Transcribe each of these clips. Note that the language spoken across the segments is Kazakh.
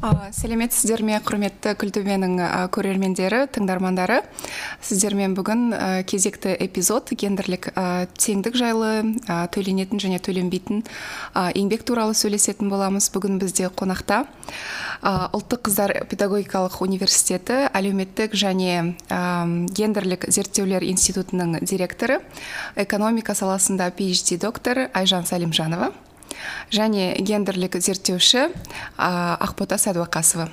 сәлеметсіздер ме құрметті күлтөбенің көрермендері тыңдармандары. Сіздермен бүгін кезекті эпизод гендерлік теңдік жайлы төленетін және төленбейтін еңбек туралы сөйлесетін боламыз бүгін бізде қонақта. Ұлттық қыздар педагогикалық университеті әлеуметтік және гендерлік зерттеулер институтының директоры экономика саласында phd доктор айжан сәлімжанова. Және гендерлік зерттеуші ақбота сәдуақасова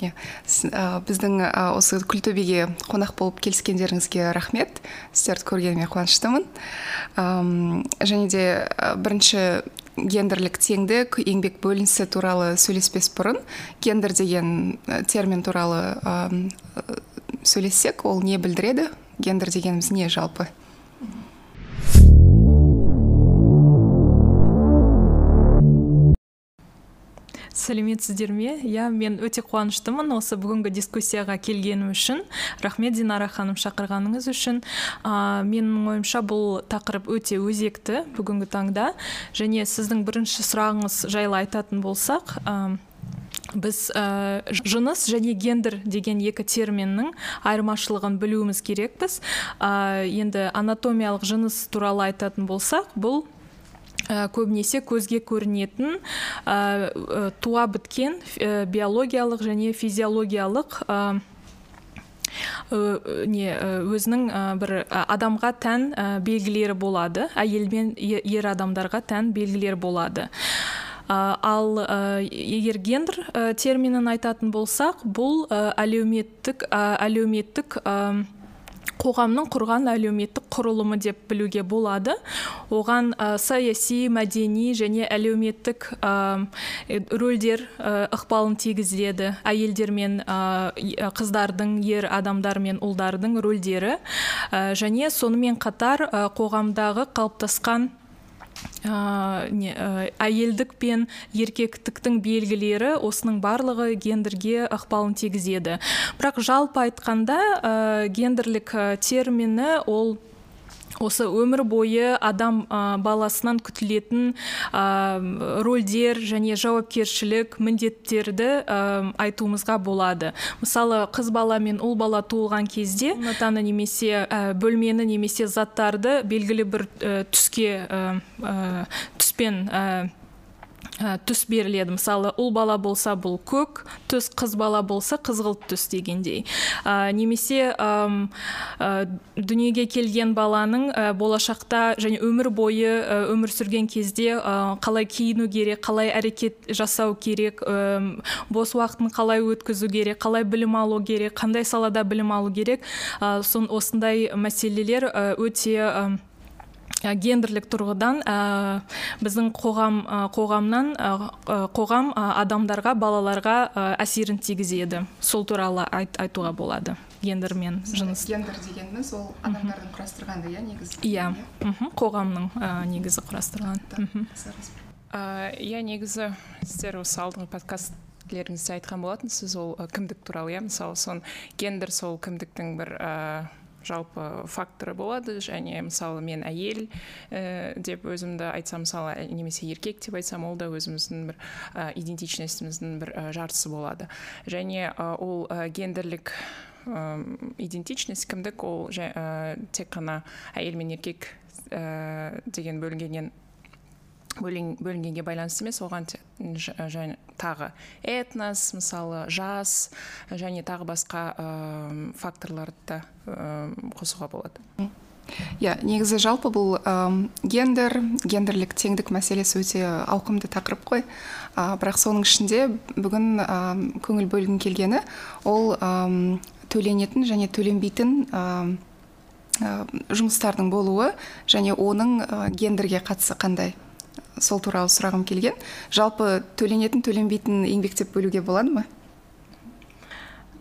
иә. Біздің осы күлтөбеге қонақ болып келіскендеріңізге рахмет. Сіздерді көргеніме қуаныштымын. Және де бірінші гендерлік теңдік еңбек бөлінісі туралы сөйлеспес бұрын гендер деген термин туралы сөйлессек ол не білдіреді? Гендер дегеніміз не жалпы? Сәлеметсіздер ме? Иә мен өте қуаныштымын осы бүгінгі дискуссияға келгенім үшін. Рахмет динара ханым шақырғаныңыз үшін. Ә, менің ойымша бұл тақырып өте өзекті бүгінгі таңда. Және сіздің бірінші сұрағыңыз жайлы айтатын болсақ ә, біз ә, жыныс және гендер деген екі терминнің айырмашылығын білуіміз керекпіз. Ә, енді анатомиялық жыныс туралы айтатын болсақ бұл ә, көбінесе көзге көрінетін ә, туа біткен биологиялық және физиологиялық ә, не өзінің бір адамға тән белгілері болады. Әйел мен ер адамдарға тән белгілер болады. Ал егер гендер терминін айтатын болсақ бұл әлеуметтік әлеуметтік қоғамның құрған әлеуметтік құрылымы деп білуге болады. Оған ә, саяси мәдени және әлеуметтік ә, рөлдер ә, ықпалын тигізеді. Әйелдер мен ә, қыздардың ер адамдар мен ұлдардың рөлдері. Ә, және сонымен қатар қоғамдағы қалыптасқан ә, не, ә, әйелдік пен еркектіктің белгілері осының барлығы гендерге ықпалын тигізеді. Бірақ жалпы айтқанда ә, гендерлік термині ол осы өмір бойы адам ә, баласынан күтілетін ә, рөлдер және жауапкершілік міндеттерді ә, айтуымызға болады. Мысалы қыз бала мен ұл бала туылған кезде комнатаны немесе ә, бөлмені немесе заттарды белгілі бір ә, түске ә, түспен ә, түс беріледі мысалы ұл бала болса бұл көк түс қыз бала болса қызғылт түс дегендей. Ә, немесе ә, дүниеге келген баланың ә, болашақта және өмір бойы ә, өмір сүрген кезде ә, қалай киіну керек қалай әрекет жасау керек ә, бос уақытын қалай өткізу керек қалай білім алу керек қандай салада білім алу керек. Ә, сон осындай мәселелер ә, гендерлік тұрғыдан ә, біздің қоғам ә, қоғамнан ә, қоғам адамдарға балаларға ә, әсерін тигізеді. Сол туралы айт, айтуға болады. Гендер мен жыныс. гендер дегеніміз ол адамдардың құрастырғаны иә негізі? Иә. Қоғамның ә, негізі құрастырған. Иә негізі сіздер осы алдыңғы подкастлеріңізде айтқан болатынсыз ол кімдік туралы иә? Мысалы сон гендер сол кімдіктің бір жалпы факторы болады. Және мысалы мен әйел ә, деп өзімді айтсам мысалы немесе еркек деп айтсам ол да өзіміздің бір ә, идентичностіміздің бір ә, жартысы болады. Және ол гендерлік идентичность кімдік? Ол тек қана әйел мен еркек деген бөлінгеннен бөлінгенге байланысты емес. Оған және тағы этнос мысалы жас және тағы басқа ә, факторларды да ә, қосуға болады. Иә негізі жалпы бұл ә, гендер гендерлік теңдік мәселесі өте ауқымды тақырып қой. Ә, бірақ соның ішінде бүгін ә, көңіл бөлгім келгені ол ә, төленетін және төленбейтін ә, жұмыстардың болуы және оның гендерге қатысы қандай? Сол туралы сұрағым келген. Жалпы төленетін төленбейтін еңбек деп бөлуге болады ма?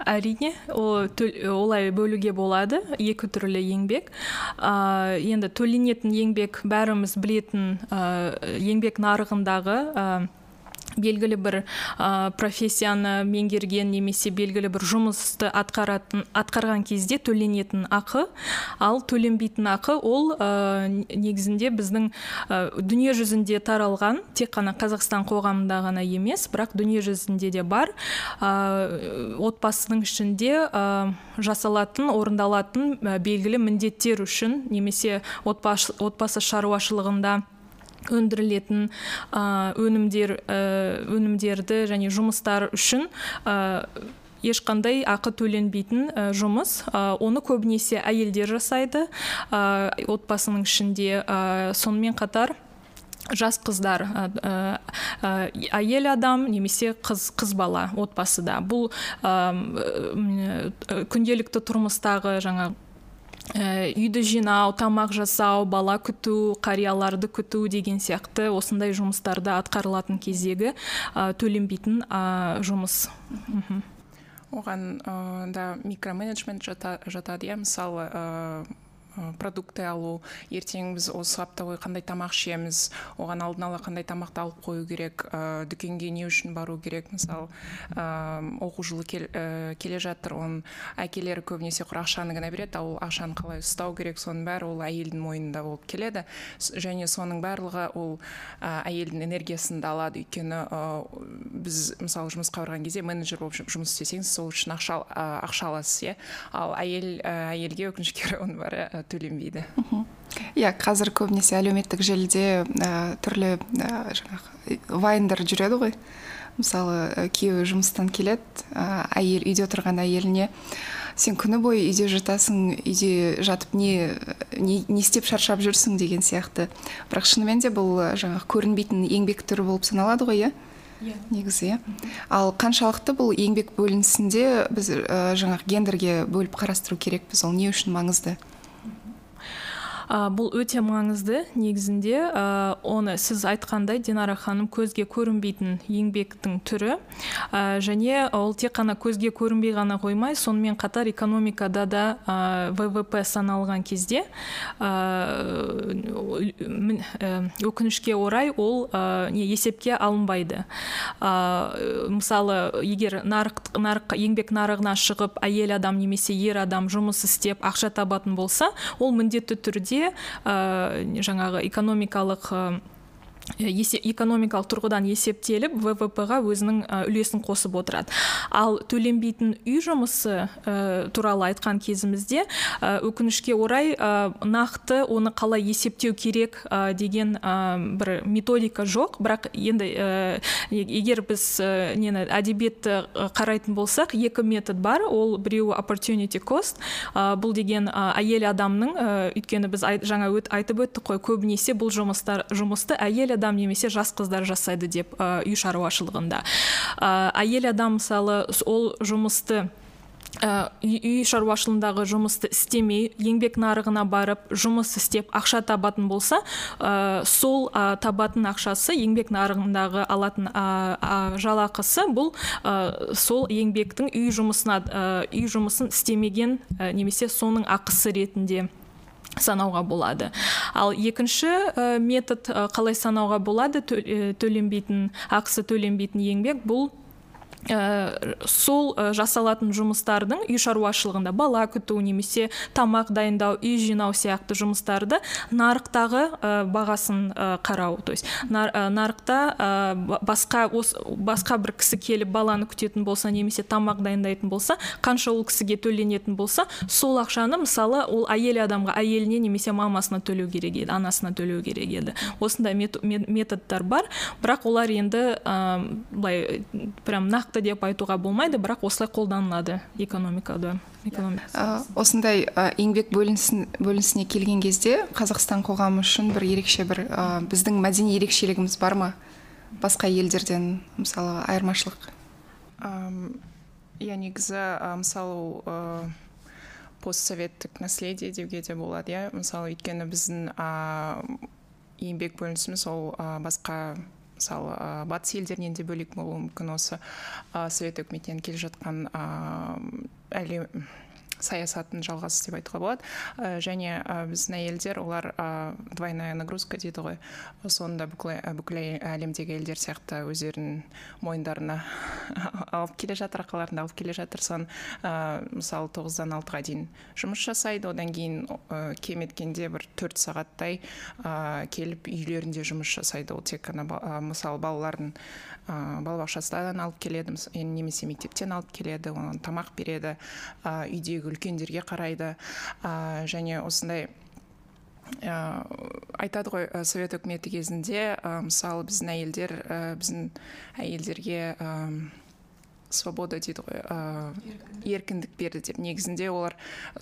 Әрине олай бөлуге болады екі түрлі еңбек. Ә, енді төленетін еңбек бәріміз білетін ә, еңбек нарығындағы белгілі бір ә, профессияны меңгерген немесе белгілі бір жұмысты атқаратын атқарған кезде төленетін ақы ал төленбейтін ақы ол ә, негізінде біздің ә, дүние жүзінде таралған тек қана қазақстан қоғамында ғана емес бірақ дүние жүзінде де бар ә, отбасының ішінде ә, жасалатын орындалатын белгілі міндеттер үшін немесе отбасы, отбасы шаруашылығында өндірілетін өнімдер өнімдерді және жұмыстар үшін ешқандай ақы төленбейтін жұмыс. Оны көбінесе әйелдер жасайды отбасының ішінде сонымен қатар жас қыздар әйел адам немесе қыз қыз бала отбасыда. Бұл күнделікті тұрмыстағы жаңа Э, үйді жинау тамақ жасау бала күту қарияларды күту деген сияқты осындай жұмыстарда атқарылатын кездегі ә, төленбейтін ә, жұмыс. Оған ә, да микроменеджмент жатады иә. Мысалы продукты алу. Ертең біз осы апта бойы қандай тамақ ішеміз оған алдын ала қандай тамақты алып қою керек ә, дүкенге не үшін бару керек? Мысалы ә, оқу жылы кел, ә, келе жатыр оның әкелері көбінесе құр ақшаны ғана береді ал ақшаны қалай ұстау керек соның бәрі ол әйелдің мойнында болып келеді. Және соның барлығы ол ә, әйелдің энергиясын да алады. Өйткені ә, біз мысалы жұмысқа барған кезде менеджер болып жұмыс істесеңіз сол үшін ақша, ақша аласыз иә. Ал әйел ә, әйелге өкінішке орай оның бәрі төленбейді иә қазір көбінесе әлеуметтік желіде ә, түрлі ә, жаңағы вайндар жүреді ғой. Мысалы күйеуі жұмыстан келеді ә, әйел үйде отырған әйеліне сен күні бойы үйде жатасың үйде жатып не не, не істеп шаршап жүрсің деген сияқты. Бірақ шынымен де бұл жаңағы көрінбейтін еңбек түрі болып саналады ғой иә? Иә. Негізі иә? Ал қаншалықты бұл еңбек бөлінісінде біз ә, жаңағы гендерге бөліп қарастыру керекпіз? Ол не үшін маңызды? Ә, бұл өте маңызды негізінде ә, оны сіз айтқандай динара ханым көзге көрінбейтін еңбектің түрі. Ә, және ол тек қана көзге көрінбей ғана қоймай сонымен қатар экономикада да ә, ввп саналған кезде өкінішке орай ол не есепке алынбайды. Мысалы егер нарық, нарық еңбек нарығына шығып әйел адам немесе ер адам жұмыс істеп ақша табатын болса ол міндетті түрде ә, жаңағы экономикалық экономикалық тұрғыдан есептеліп ввп ға өзінің үлесін қосып отырады. Ал төленбейтін үй жұмысы ә, туралы айтқан кезімізде ә, өкінішке орай ә, нақты оны қалай есептеу керек деген бір методика жоқ. Бірақ енді егер біз нені әдебиетті қарайтын болсақ екі метод бар. Ол біреуі opportunity cost бұл деген әйел адамның өйткені біз жаңа өт, айтып өттік қой көбінесе бұл жұмыстар жұмысты әйел адам немесе жас қыздар жасайды деп үй шаруашылығында. Әйел адам мысалы ол жұмысты үй шаруашылығындағы жұмысты істемей еңбек нарығына барып жұмыс істеп ақша табатын болса ә, сол ә, табатын ақшасы еңбек нарығындағы алатын ә, жалақысы бұл сол еңбектің үй жұмысына үй жұмысын істемеген немесе соның ақысы ретінде. Санауға болады. Ал екінші ә, метод ә, қалай санауға болады төленбейтін ақысы төленбейтін еңбек бұл ә, сол ә, жасалатын жұмыстардың үй шаруашылығында бала күту немесе тамақ дайындау үй жинау сияқты жұмыстарды нарықтағы ә, бағасын ә, қарау. То есть нар, ә, нарықта басқа ос, басқа бір кісі келіп баланы күтетін болса немесе тамақ дайындайтын болса қанша ол кісіге төленетін болса сол ақшаны мысалы ол әйел адамға әйеліне немесе мамасына төлеу керек еді анасына төлеу керек еді. Осындай методтар бар. Бірақ олар енді ә, былай прям нақты деп айтуға болмайды бірақ осылай қолданылады экономикада ә, осындай ә, еңбек бөлінісіне келген кезде қазақстан қоғамы үшін бір ерекше бір ә, біздің мәдени ерекшелігіміз бар ма? Басқа елдерден мысалы айырмашылық? Иә негізі мысалы постсоветтік наследие деуге де болады иә. Мысалы өйткені біздің еңбек бөлінісіміз ол басқа мысалы ә, батыс елдерінен де бөлек болуы мүмкін осы ә, совет өкіметінен келе жатқан ә, әлем саясатын жалғас деп айтуға болады. Ә, және ә, біздің әйелдер олар ә, двойная нагрузка дейді ғой. Соны да бүкіл, әлемдегі елдер сияқты өздерінің мойындарына алып келе жатыр арқаларында алып келе жатыр. Соны мысалы тоғыздан алтыға дейін жұмыс жасайды. Одан кейін кем еткенде бір төрт сағаттай келіп үйлерінде жұмыс жасайды. Ол тек қана мысалы балалардың ә, балабақшасынан алып келеді. Немесе мектептен алып келеді оған тамақ береді. Үйдегі үлкендерге қарайды. Ә, және осындай ә, айтады ғой совет үкіметі кезінде ә, мысалы біздің әйелдер ә, біздің әйелдерге ә, свобода дейді ғой ә, еркіндік. берді деп. Негізінде олар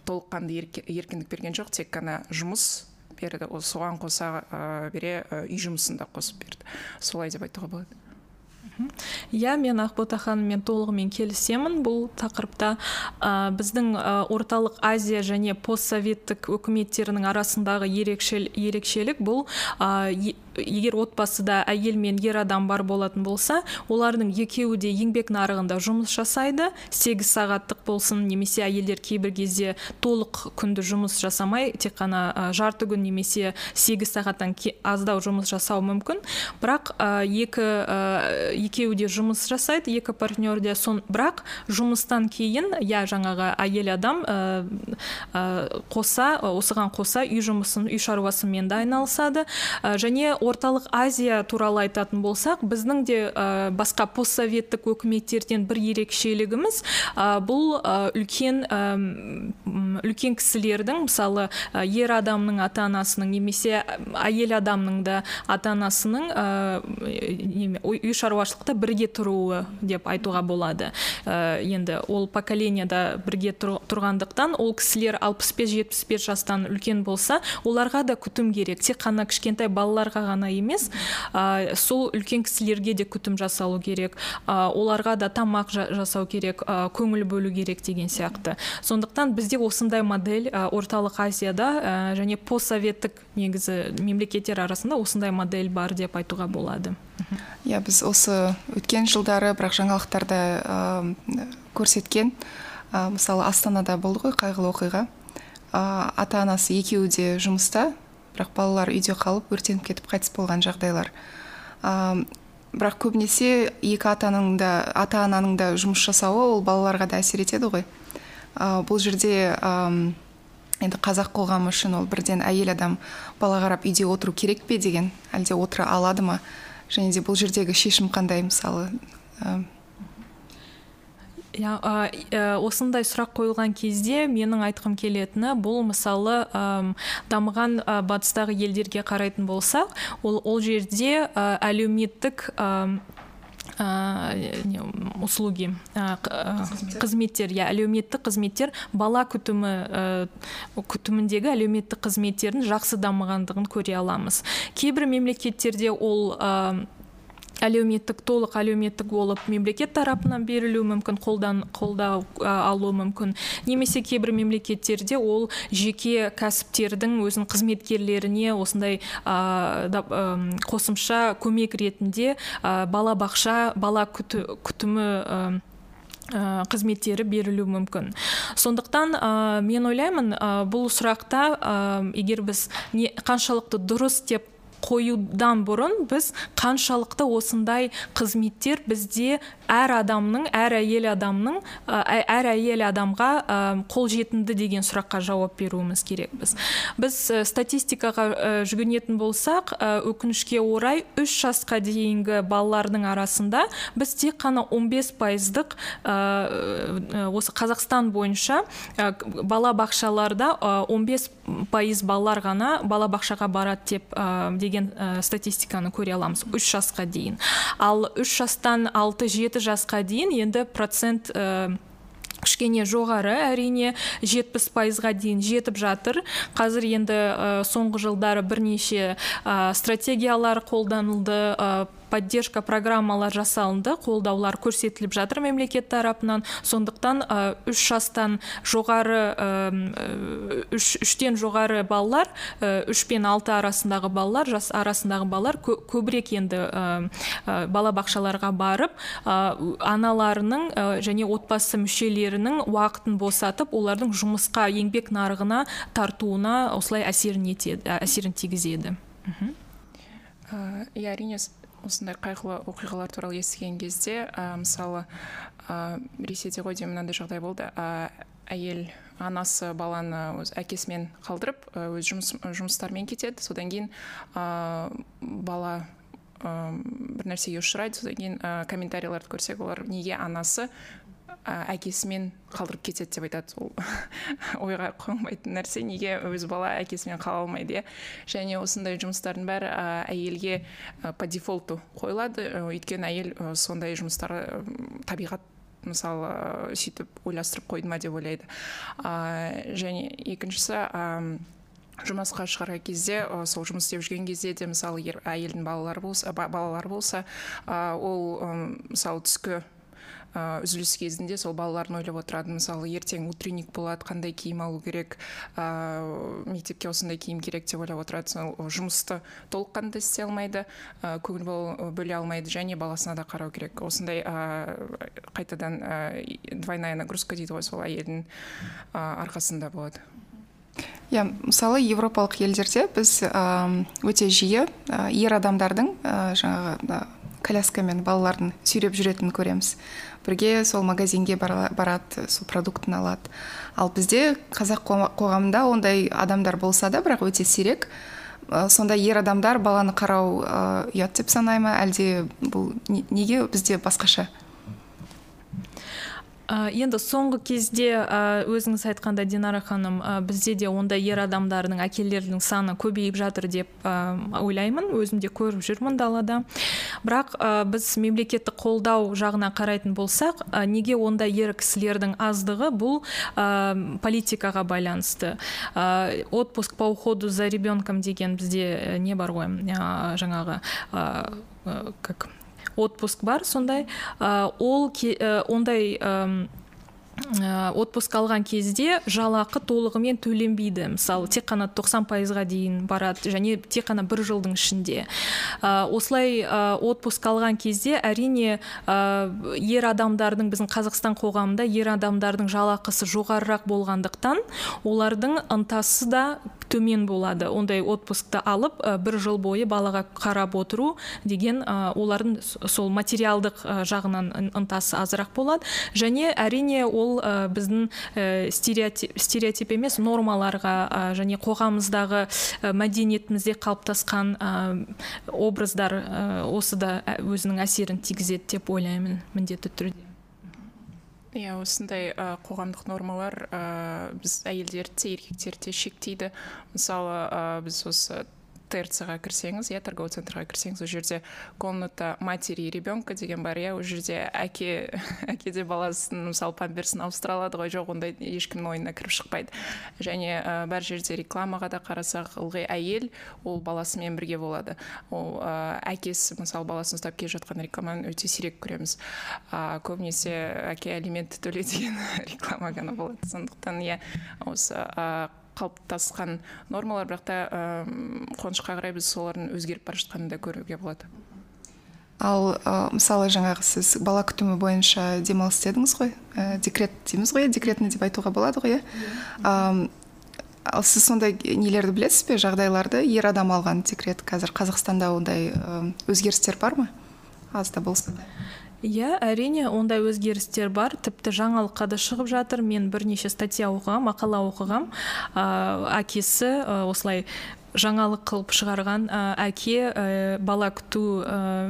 толыққанды еркіндік берген жоқ тек қана жұмыс берді. Ол соған қоса ә, бере үй жұмысын да қосып берді. Солай деп айтуға болады. Иә мен ақбота ханыммен толығымен келісемін бұл тақырыпта. Ә, біздің орталық азия және постсоветтік өкіметтерінің арасындағы ерекшел, ерекшелік бұл ә, егер отбасыда әйел мен ер адам бар болатын болса олардың екеуі де еңбек нарығында жұмыс жасайды сегіз сағаттық болсын немесе әйелдер кейбір кезде толық күнді жұмыс жасамай тек қана жарты күн немесе сегіз сағаттан аздау жұмыс жасау мүмкін. Бірақ екі екеуі де жұмыс жасайды екі партнер де сон бірақ жұмыстан кейін иә жаңағы әйел адам қоса осыған қоса үй жұмысын үй шаруасымен де айналысады. Және орталық азия туралы айтатын болсақ біздің де ә, басқа постсоветтік өкіметтерден бір ерекшелігіміз ә, бұл үлкен үлкен кісілердің мысалы ер адамның ата анасының немесе әйел адамның да ата анасының ә, үй шаруашылық болашақта бірге тұруы деп айтуға болады. Ә, енді ол поколенияда бірге тұрғандықтан ол кісілер 65-75 жастан үлкен болса оларға да күтім керек. Тек қана кішкентай балаларға ғана емес ә, сол үлкен кісілерге де күтім жасалу керек ә, оларға да тамақ жасау керек ә, көңіл бөлу керек деген сияқты. Сондықтан бізде осындай модель орталық азияда және постсоветтік негізі мемлекеттер арасында осындай модель бар деп айтуға болады. Иә біз осы өткен жылдары бірақ жаңалықтарда көрсеткен. Мысалы астанада болды ғой қайғылы оқиға. Ата анасы екеуі де жұмыста. Бірақ балалар үйде қалып өртеніп кетіп қайтыс болған жағдайлар. Ә, бірақ көбінесе екі ата ананың да ата ананың да жұмыс жасауы ол балаларға да әсер етеді ғой. Ә, бұл жерде ә, енді қазақ қоғамы үшін ол бірден әйел адам бала қарап үйде отыру керек пе деген әлде отыра алады ма? Және де бұл жердегі шешім қандай мысалы иә осындай сұрақ қойылған кезде менің айтқым келетіні бұл мысалы ә, дамыған ә, батыстағы елдерге қарайтын болсақ ол, ол жерде ә, әлеуметтік услуги қызметтер. иә әлеуметтік қызметтер бала күтімі күтіміндегі әлеуметтік қызметтердің жақсы дамығандығын көре аламыз. Кейбір мемлекеттерде ол әлеуметтік толық әлеуметтік болып мемлекет тарапынан берілуі мүмкін қолдан қолдау алуы мүмкін. Немесе кейбір мемлекеттерде ол жеке кәсіптердің өзінің қызметкерлеріне осындай қосымша көмек ретінде бала бақша бала күтімі қызметтері берілуі мүмкін. Сондықтан ә, мен ойлаймын ә, бұл сұрақта ә, егер біз не, қаншалықты дұрыс деп қоюдан бұрын біз қаншалықты осындай қызметтер бізде әр адамның әр әйел адамның әр әйел адамға қолжетімді деген сұраққа жауап беруіміз керекпіз. Біз статистикаға жүгінетін болсақ өкінішке орай үш жасқа дейінгі балалардың арасында біз тек қана 15 пайыздық осы қазақстан бойынша бала бақшаларда 15 пайыз балалар ғана балабақшаға барады деп деген ә, статистиканы көре аламыз. Үш жасқа дейін. Ал үш жастан алты жеті жасқа дейін енді процент ә, кішкене жоғары әрине жетпіс пайызға дейін жетіп жатыр. Қазір енді ә, соңғы жылдары бірнеше ә, стратегиялар қолданылды. Поддержка программалар жасалынды қолдаулар көрсетіліп жатыр мемлекет тарапынан. Сондықтан үш жастан жоғары үш үштен жоғары балалар үш пен алты арасындағы балалар жас арасындағы балалар көбірек енді балабақшаларға барып аналарының және отбасы мүшелерінің уақытын босатып олардың жұмысқа еңбек нарығына тартуына осылай әсерін етеді әсерін тигізеді. Иә әрине осындай қайғылы оқиғалар туралы естіген кезде ә, мысалы ә, ресейде ғой деймін мынандай жағдай болды. Ә, әйел анасы баланы өз әкесімен қалдырып өз жұмыс жұмыстарымен кетеді. Содан кейін ә, бала ә, бір нәрсеге ұшырайды. Содан кейін ә, комментарийларды көрсек олар неге анасы әкесімен қалдырып кетеді деп айтады. Ол ойға қонбайтын нәрсе. Неге өз бала әкесімен қала алмайды иә? Және осындай жұмыстардың бәрі әйелге по дефолту қойылады. Өйткені әйел сондай жұмыстар табиғат мысалы сөйтіп ойластырып қойды ма деп ойлайды. Және екіншісі жұмысқа шығарған кезде сол жұмыс істеп жүрген кезде де мысалы әйелдің балалары болса балалары болса ол мысалы түскі үзіліс кезінде сол балаларын ойлап отырады. Мысалы ертең утренник болады қандай киім алу керек ә, мектепке осындай киім керек деп ойлап отырады. Сол жұмысты толыққанды істей алмайды ә, көңіл бөле алмайды және баласына да қарау керек. Осындай ә, қайтадан ә, двойная нагрузка дейді ғой сол әйелдің ә, арқасында болады. Иә мысалы европалық елдерде біз ә, өте жиі ә, ер адамдардың ә, жаңағы коляскамен балаларын сүйреп жүретінін көреміз. Бірге сол магазинге барады сол продуктын алады. Ал бізде қазақ қоғамында ондай адамдар болса да бірақ өте сирек. Сонда ер адамдар баланы қарау ұят деп санай ма? Әлде бұл неге? Бізде басқаша. Енді соңғы кезде өзіңіз айтқанда динара ханым бізде де ондай ер адамдардың әкелердің саны көбейіп жатыр деп ойлаймын. Өзім де көріп жүрмін далада. Бірақ біз мемлекеттік қолдау жағына қарайтын болсақ неге ондай ер кісілердің аздығы бұл политикаға байланысты? Отпуск по уходу за ребенком деген бізде не бар ғой жаңағы ә, как? Отпуск бар сондай. Ол ондай отпуск алған кезде жалақы толығымен төленбейді. Мысалы тек қана 90 пайызға дейін барады және тек қана бір жылдың ішінде. Ә, осылай ә, отпуск алған кезде әрине ер адамдардың біздің қазақстан қоғамында ер адамдардың жалақысы жоғарырақ болғандықтан олардың ынтасы да төмен болады. Ондай отпускты алып бір жыл бойы балаға қарап отыру деген олардың сол материалдық жағынан ынтасы азырақ болады. Және әрине ол біздің стереотип, емес нормаларға және қоғамымыздағы мәдениетімізде қалыптасқан образдар осы да өзінің әсерін тигізеді деп ойлаймын міндетті түрде. Иә осындай ә, қоғамдық нормалар ә, біз әйелдерді де еркектерді де шектейді. Мысалы ә, біз осы трц ға кірсеңіз иә торговый центрға кірсеңіз ол жерде комната матери и ребенка деген бар иә ол жерде әке әке де баласын мысалы памперсін ауыстыра алады ғой жоқ ондай ешкімнің ойына кіріп шықпайды. Және ә, бар жерде рекламаға да қарасақ ылғи әйел ол баласымен бірге болады. Ол ә, әкесі мысалы баласын ұстап келе жатқан рекламаны өте сирек көреміз. Ә, көбінесе әке алимент төле деген реклама ғана болады. Сондықтан иә осы қалыптасқан нормалар бірақ та қуанышқа қарай біз солардың өзгеріп бара жатқанын да көруге болады. Ал ә, мысалы жаңағы сіз бала күтімі бойынша демалыс істедіңіз ғой? Ә, декрет дейміз ғой декретный деп айтуға болады ғой иә? Ал сіз сондай нелерді білесіз бе? Жағдайларды? Ер адам алған декрет қазір қазақстанда ондай өзгерістер бар ма? Аз да болса да. Иә әрине ондай өзгерістер бар. Тіпті жаңалыққа да шығып жатыр. Мен бірнеше статья оқығам мақала оқығам. Ә, әкесі осылай жаңалық қылып шығарған әке бала күту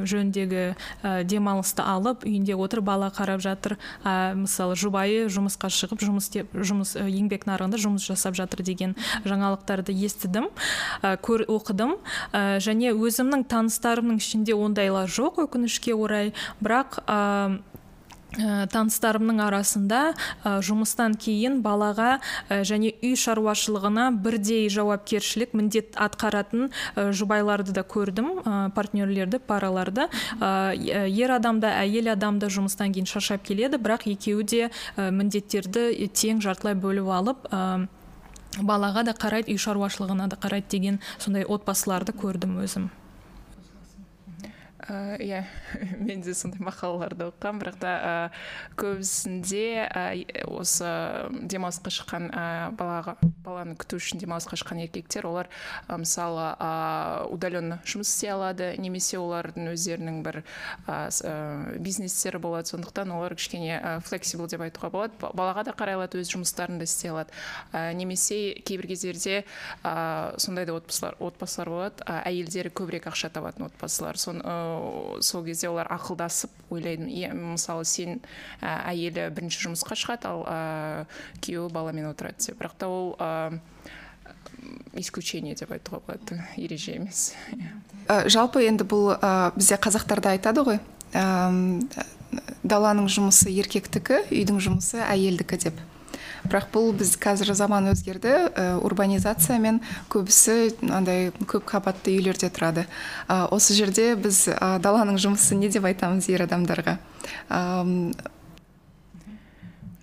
жөніндегі ә, демалысты алып үйінде отыр бала қарап жатыр. Ә, мысалы жұбайы жұмысқа шығып жұмыс істеп жұмыс еңбек нарығында жұмыс жасап жатыр деген жаңалықтарды естідім ә, көр, оқыдым. Ә, және өзімнің таныстарымның ішінде ондайлар жоқ өкінішке орай. Бірақ ә, таныстарымның арасында ә, жұмыстан кейін балаға ә, және үй шаруашылығына бірдей жауапкершілік міндет атқаратын ә, жұбайларды да көрдім ә, партнерлерді параларды. Ә, ер адамда әйел адамда жұмыстан кейін шаршап келеді бірақ екеуі де ә, міндеттерді тең жартылай бөліп алып балаға да қарайды үй шаруашылығына да қарайды деген сондай отбасыларды көрдім өзім. Иә мен де сондай мақалаларды оқығанмын бірақ та көбісінде осы демалысқа шыққан балаға баланы күту үшін демалысқа шыққан еркектер олар мысалы удаленно жұмыс істей алады немесе олардың өздерінің бір бизнестері болады. Сондықтан олар кішкене флексибл деп айтуға болады. Балаға да қарай алады өз жұмыстарын да істей алады. Немесе кейбір кездерде сондай да отбасылар отбасылар болады. Әйелдері көбірек ақша табатын отбасылар. Соны сол кезде олар ақылдасып ойлайды мысалы сен ә, әйелі бірінші жұмысқа шығады ал ә, күйеуі баламен отырады деп бірақ та ол ә, исключение деп айтуға болады ереже емес. Ә, жалпы енді бұл ә, бізде қазақтарда айтады ғой ә, даланың жұмысы еркектікі үйдің жұмысы әйелдікі деп. Бірақ бұл біз қазір заман өзгерді ә, урбанизациямен көбісі андай көп қабатты үйлерде тұрады. Ә, осы жерде біз ә, даланың жұмысы не деп айтамыз ер адамдарға?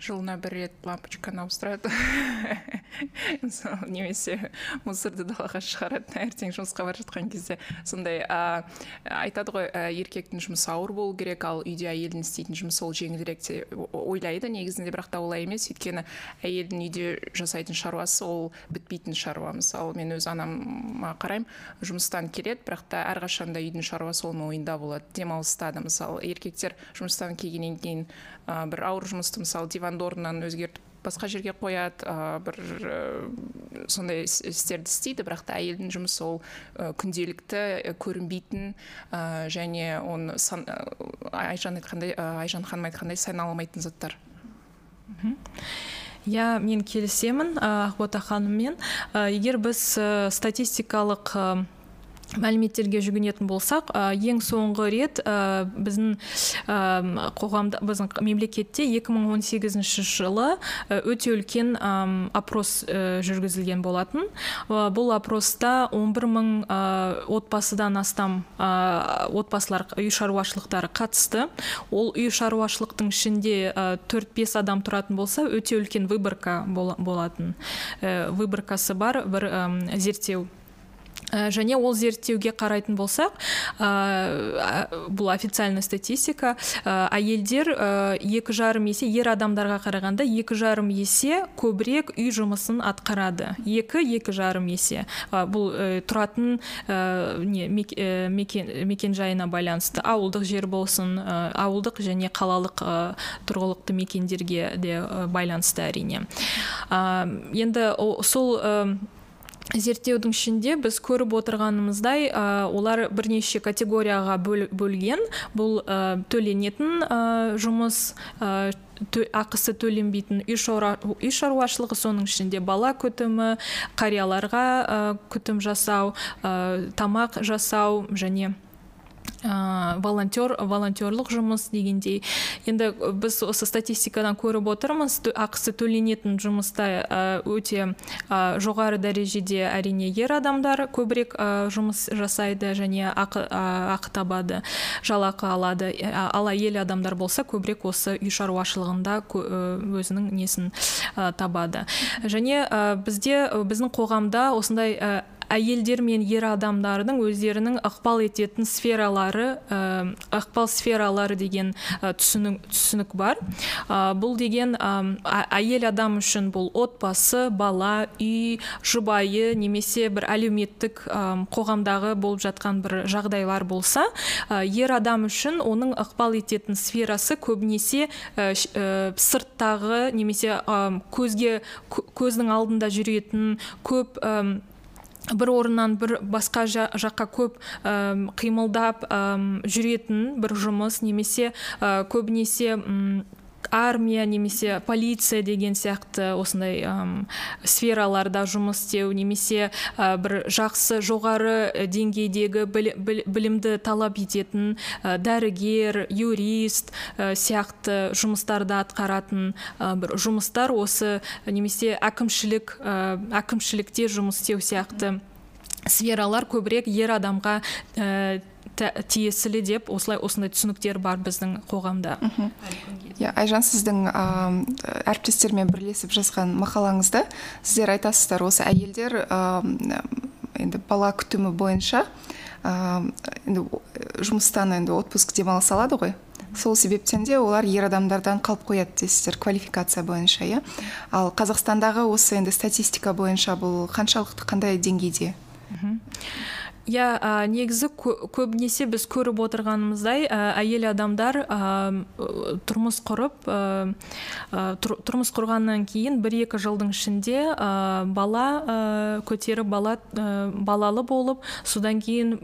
Жылына бір рет лампочканы ауыстырады немесе мусорды далаға шығарады таңертең жұмысқа бара жатқан кезде сондай айтады ғой еркектің жұмысы ауыр болу керек ал үйде әйелдің істейтін жұмысы ол жеңілірек деп ойлайды негізінде бірақ та олай емес. Өйткені әйелдің үйде жасайтын шаруасы ол бітпейтін шаруа. Мысалы мен өз анама қараймын жұмыстан келеді бірақ та әрқашан да үйдің шаруасы оның ойында болады. Демалыста да мысалы еркектер жұмыстан келгеннен кейін бір ауыр жұмысты мысалы орнынан өзгертіп басқа жерге қояды ә, бір ә, сондай істерді істейді бірақ та әйелдің жұмысы ол ә, күнделікті көрінбейтін ә, және оны сан, айжан айтқандай ә, айжан ханым айтқандай саналмайтын заттар. Иә мен келісемін ақбота ханыммен. Егер біз статистикалық мәліметтерге жүгінетін болсақ ең соңғы рет ә, біздің ә, қоғамда біздің мемлекетте 2018 жылы өте үлкен ә, опрос жүргізілген болатын. Бұл опроста 11 мың отбасыдан астам отбасылар үй шаруашылықтары қатысты. Ол үй шаруашылықтың ішінде төрт бес адам тұратын болса өте үлкен выборка болатын. Выборкасы бар бір зерттеу Э, және ол зерттеуге қарайтын болсақ ә, бұл официальный статистика ә, әйелдер екі жарым есе ер адамдарға қарағанда екі жарым есе көбірек үй жұмысын атқарады. Екі екі жарым есе. Ә, бұл ә, тұратын ә, не мекен, мекен жайына байланысты ауылдық жер болсын ә, ауылдық және қалалық ә, тұрғылықты мекендерге де байланысты әрине. Ә, енді сол зерттеудің ішінде біз көріп отырғанымыздай ә, олар бірнеше категорияға бөл, бөлген. Бұл ә, төленетін ә, жұмыс ә, ақысы төленбейтін үй, үй шаруашылығы соның ішінде бала күтімі қарияларға күтім жасау тамақ жасау және ә, волонтер волонтерлық жұмыс дегендей. Енді біз осы статистикадан көріп отырмыз ақысы төленетін жұмыста ә, өте жоғары дәрежеде әрине ер адамдар көбірек жұмыс жасайды және ақы, ақы табады жалақы алады. Ал әйел адамдар болса көбірек осы үй шаруашылығында өзінің несін табады. Және бізде біздің қоғамда осындай әйелдер мен ер адамдардың өздерінің ықпал ететін сфералары ә, ықпал сфералары деген ә, түсінік, түсінік бар. Ә, бұл деген әйел адам үшін бұл отбасы бала үй жұбайы немесе бір әлеуметтік қоғамдағы болып жатқан бір жағдайлар болса ер адам үшін оның ықпал ететін сферасы көбінесе сырттағы немесе көзге көздің алдында жүретін көп бір орыннан бір басқа жаққа көп қимылдап жүретін бір жұмыс немесе көбінесе армия немесе полиция деген сияқты осындай сфераларда жұмыс істеу немесе бір жақсы жоғары деңгейдегі білімді талап ететін дәрігер юрист сияқты жұмыстарды атқаратын бір жұмыстар осы немесе әкімшілік әкімшілікте жұмыс істеу сияқты сфералар көбірек ер адамға тиесілі деп осылай осындай түсініктер бар біздің қоғамда. Иә айжан сіздің әріптестермен бірлесіп жазған мақалаңызда сіздер айтасыздар. Осы әйелдер енді бала күтімі бойынша енді жұмыстан енді отпуск демалыс алады ғой. Сол себептен де олар ер адамдардан қалып қояды дейсіздер квалификация бойынша иә. Ал қазақстандағы осы енді статистика бойынша бұл қаншалықты қандай деңгейде? Иә ә, негізі көбінесе біз көріп отырғанымыздай ә, әйел адамдар ә, тұрмыс құрып ә, тұрмыс құрғаннан кейін бір екі жылдың ішінде ә, бала ә, көтеріп бала ә, балалы болып содан кейін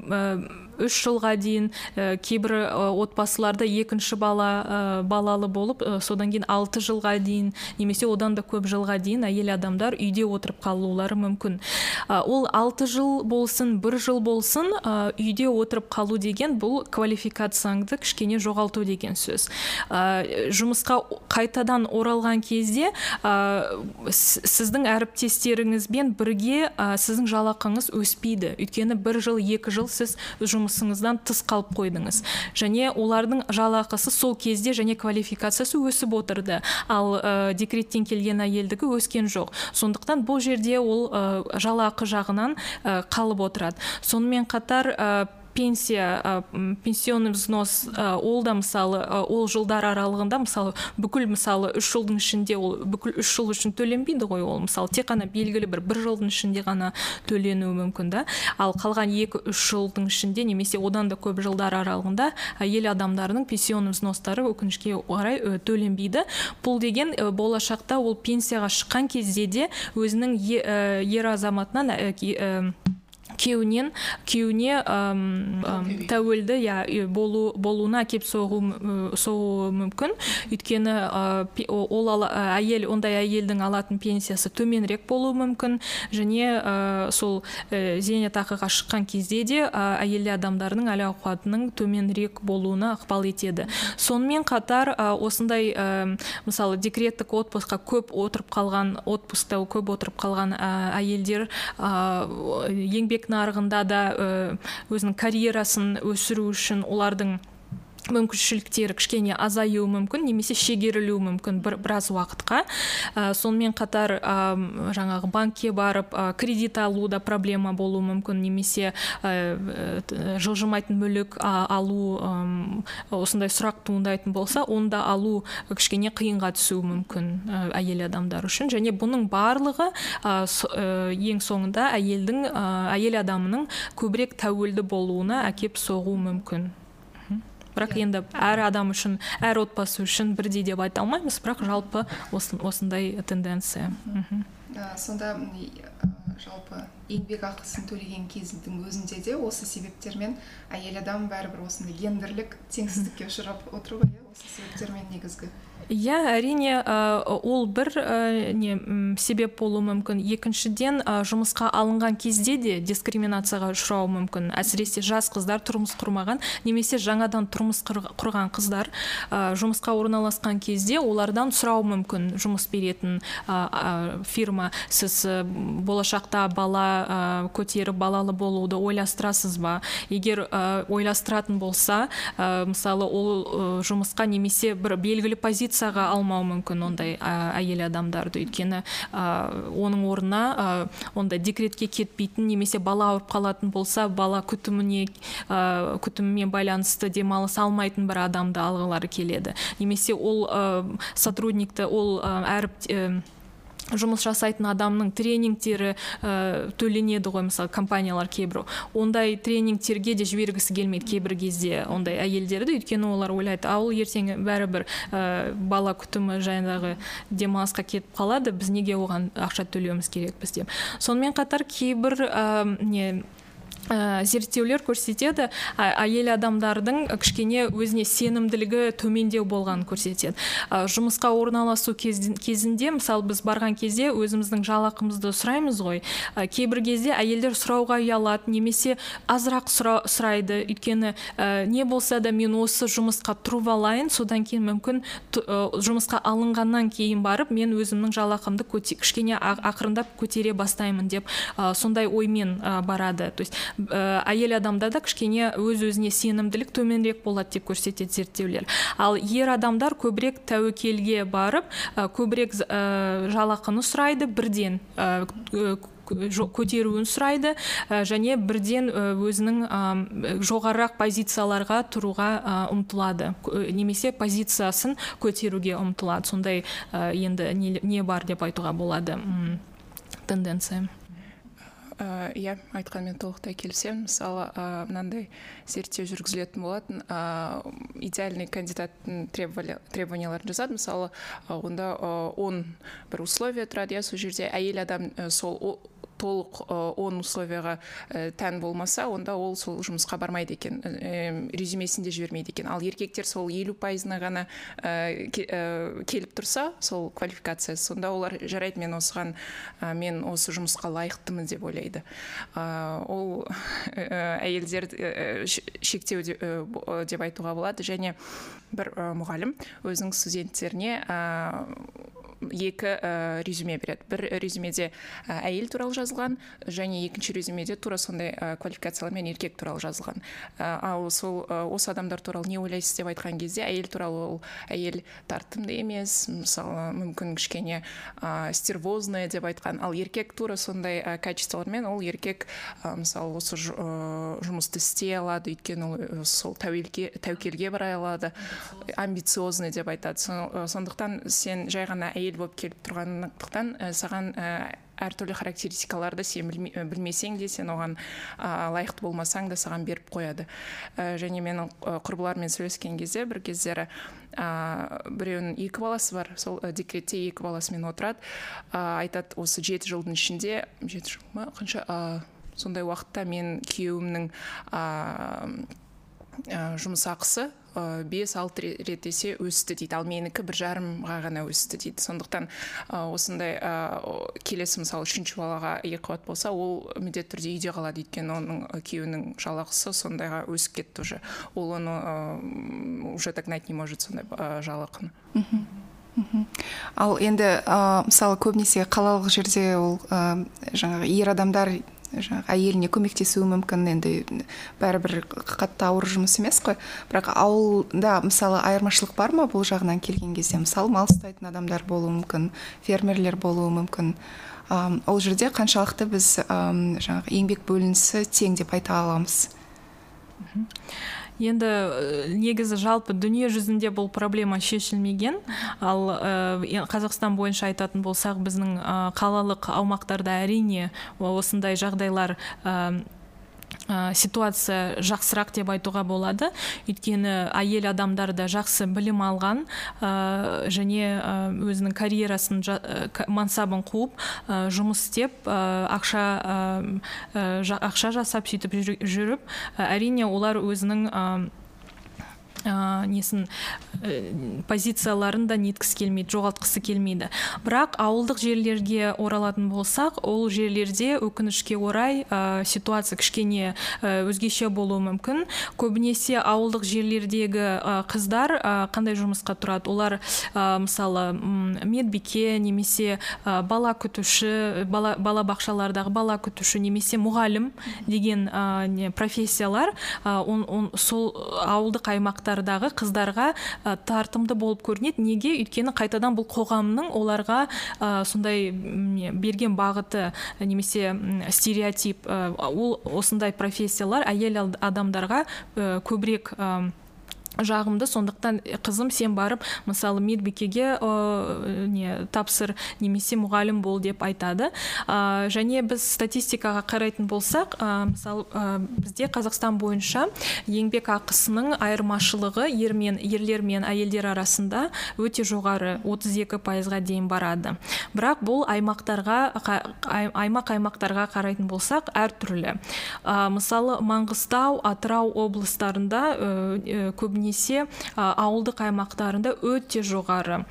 үш жылға дейін ә, кейбір отбасыларда екінші бала ә, балалы болып ә, содан кейін алты жылға дейін немесе одан да көп жылға дейін әйел адамдар үйде отырып қалулары мүмкін. Ол алты жыл болсын бір жыл болсын үйде отырып қалу деген бұл квалификацияңды кішкене жоғалту деген сөз. Жұмысқа қайтадан оралған кезде сіздің әріптестеріңізбен бірге сіздің жалақыңыз өспейді. Өйткені бір жыл екі жыл сіз жұмыс жұмысыңыздан тыс қалып қойдыңыз. Және олардың жалақысы сол кезде және квалификациясы өсіп отырды. Ал ә, декреттен келген әйелдікі өскен жоқ. Сондықтан бұл жерде ол ә, жалақы жағынан ә, қалып отырады. Сонымен қатар пенсия пенсионный взнос ол да мысалы ол жылдар аралығында мысалы бүкіл мысалы үш жылдың ішінде ол бүкіл үш жыл үшін төленбейді ғой ол. Мысалы тек қана белгілі бір бір жылдың ішінде ғана төленуі мүмкін да. Ал қалған екі үш жылдың ішінде немесе одан да көп жылдар аралығында әйел адамдардың пенсионный взностары өкінішке орай төленбейді. Бұл деген болашақта ол пенсияға шыққан кезде де өзінің ер азаматынан күйеуінен күйеуіне тәуелді. иә болу болуына соғу соғуы мүмкін. Өйткені ол әйел ондай әйелдің алатын пенсиясы төменірек болуы мүмкін. Және сол зейнетақыға шыққан кезде де әйел адамдардың әл ауқатының төменірек болуына ықпал етеді. Сонымен қатар осындай мысалы декреттік отпускқа көп отырып қалған отпускта көп отырып қалған әйелдер еңбек нарығында да өзінің карьерасын өсіру үшін олардың мүмкіншіліктері кішкене азаюы мүмкін немесе шегерілуі мүмкін бір, біраз уақытқа. Ә, сонымен қатар ә, жаңағы банкке барып ә, кредит алу да проблема болуы мүмкін немесе ә, жылжымайтын мүлік алу осындай сұрақ туындайтын болса онда алу кішкене қиынға түсуі мүмкін ә, әйел адамдар үшін. Және бұның барлығы ең соңында әйелдің әйел адамының көбірек тәуелді болуына әкеп соғуы мүмкін. Бірақ енді әр адам үшін әр отбасы үшін бірдей деп айта алмаймыз бірақ жалпы осындай тенденция. Сонда жалпы еңбек ақысын төлеген кездің өзінде де осы себептермен әйел адам бәрібір осындай гендерлік теңсіздікке ұшырап отыр ғой иә? Осы негізгі иә әрине ол бір не себеп болуы мүмкін. Екіншіден жұмысқа алынған кезде де дискриминацияға ұшырауы мүмкін. Әсіресе жас қыздар тұрмыс құрмаған немесе жаңадан тұрмыс құрған қыздар жұмысқа орналасқан кезде олардан сұрауы мүмкін жұмыс беретін фирма. Сіз болашақта бала көтеріп балалы болуды ойластырасыз ба? Егер ойластыратын болса мысалы ол жұмысқа немесе бір белгілі позиция позицияға алмауы мүмкін ондай әйел адамдарды өйткені оның орнына ондай декретке кетпейтін немесе бала ауырып қалатын болса бала күтіміне күтімімен байланысты демалыс алмайтын бір адамды алғылары келеді. Немесе ол сотрудникті ол әріп жұмыс жасайтын адамның тренингтері ә, төленеді ғой мысалы компаниялар кейбір ондай тренингтерге де жібергісі келмейді кейбір кезде ондай әйелдерді өйткені олар ойлайды ал ертең бәрібір ә, бала күтімі жайындағы демалысқа кетіп қалады біз неге оған ақша төлеуіміз керекпіз деп сонымен қатар кейбір ә, не ә, зерттеулер көрсетеді әйел адамдардың кішкене өзіне сенімділігі төмендеу болғанын көрсетеді. Ә, жұмысқа орналасу кезінде мысалы біз барған кезде өзіміздің жалақымызды сұраймыз ғой. Ә, кейбір кезде әйелдер сұрауға ұялады немесе азырақ сұра, сұрайды. Өйткені ә, не болса да мен осы жұмысқа тұрып алайын содан кейін мүмкін жұмысқа алынғаннан кейін барып мен өзімнің жалақымды кішкене ақырындап көтере бастаймын деп сондай оймен барады. То есть ә, әйел адамда да кішкене өз өзіне сенімділік төменірек болады деп көрсетеді зерттеулер. Ал ер адамдар көбірек тәуекелге барып ә, көбірек ә, жалақыны сұрайды бірден ә, көтеруін сұрайды және бірден өзінің жоғарырақ позицияларға тұруға ұмтылады. Немесе позициясын көтеруге ұмтылады. Сондай енді не, не бар деп айтуға болады тенденция. Э, иә айтқанмен толықтай келісемін. Мысалы ә, мынандай зерттеу жүргізілетін болатын ә, идеальный кандидаттың требованияларын жазады мысалы онда он бір условия тұрады иә сол жерде. Әйел адам сол толық он условияға тән болмаса онда ол сол жұмысқа бармайды екен резюмесін жібермейді екен. Ал еркектер сол елу пайызына ғана келіп тұрса сол квалификация сонда олар жарайды мен осыған мен осы жұмысқа лайықтымын деп ойлайды. Ол әйелдер шектеу деп айтуға болады. Және бір мұғалім өзінің студенттеріне екі ә, резюме береді. Бір резюмеде ә, әйел туралы жазылған және екінші резюмеде тура сондай ә, квалификациялармен еркек туралы жазылған. Ал сол осы адамдар туралы не ойлайсыз деп айтқан кезде әйел туралы ол әйел тартымды емес мысалы мүмкін кішкене ә, стервозная деп айтқан. Ал еркек тура сондай ә, качестволармен ол еркек ә, мысалы осы жұмысты істей алады өйткені ол сол тәуекелге барай алады амбициозный деп айтады. Сондықтан сен жай ғана әйел әйел болып келіп тұрғандықтан саған әртүрлі характеристикаларды сен білмесең де сен оған лайықты болмасаң да саған беріп қояды. Және менің құрбыларыммен сөйлескен кезде бір кездері біреуінің екі баласы бар сол декретте екі баласымен отырады. Айтады осы жеті жылдың ішінде жеті жыл ма? Қанша? Сондай уақытта мен күйеуімнің жұмыс ақысы ә, бес алты рет есе өсті дейді. Ал менікі бір жарымға ғана өсті дейді. Сондықтан ә, осындай келесі мысалы үшінші балаға екіқабат болса ол міндетті түрде үйде қалады. Өйткені оның күйеуінің жалақысы сондайға өсіп кетті уже. Ол оны уже догнать не может сондай жалақыны. Ал енді мысалы көбінесе қалалық жерде ол жаңағы ер адамдар жаңағы әйеліне көмектесуі мүмкін енді бәрібір қатты ауыр жұмыс емес қой. Бірақ ауылда мысалы айырмашылық бар ма бұл жағынан келген кезде? Мысалы мал ұстайтын адамдар болуы мүмкін фермерлер болуы мүмкін. Ә, ол жерде қаншалықты біз жаңағы еңбек бөлінісі тең деп айта аламыз. Енді э, негізі жалпы дүние жүзінде бұл проблема шешілмеген. Ал ә, қазақстан бойынша айтатын болсақ біздің ә, қалалық аумақтарда әрине осындай жағдайлар ә, ситуация жақсырақ деп айтуға болады. Өйткені әйел адамдар да жақсы білім алған ә, және ә, өзінің карьерасын жа, мансабын қуып ә, жұмыс істеп ә, ақша ә, ақша жасап сөйтіп жүріп әрине олар өзінің ә, несін ә, позицияларын да неткісі келмейді жоғалтқысы келмейді. Бірақ ауылдық жерлерге оралатын болсақ ол жерлерде өкінішке орай ә, ситуация кішкене ә, өзгеше болуы мүмкін. Көбінесе ауылдық жерлердегі қыздар ә, қандай жұмысқа тұрады? Олар ә, мысалы медбике немесе ә, бала күтуші бала, бала бақшалардағы бала күтуші немесе мұғалім деген ә, не, профессиялар ә, он, он, сол ауылдық аймақта аймақтардағы қыздарға ә, тартымды болып көрінеді. Неге? Өйткені қайтадан бұл қоғамның оларға ә, сондай берген бағыты немесе стереотип ол осындай профессиялар әйел адамдарға көбірек жағымды. Сондықтан қызым сен барып мысалы медбикеге ә, не тапсыр немесе мұғалім бол деп айтады. Ә, және біз статистикаға қарайтын болсақ ә, мысалы бізде қазақстан бойынша еңбек ақысының айырмашылығы ер мен ерлер мен әйелдер арасында өте жоғары 32 пайызға дейін барады. Бірақ бұл аймақтарға аймақ аймақтарға қарайтын болсақ әртүрлі. Мысалы маңғыстау атырау облыстарында ә, көбіне көбінесе ауылдық аймақтарында өте жоғары.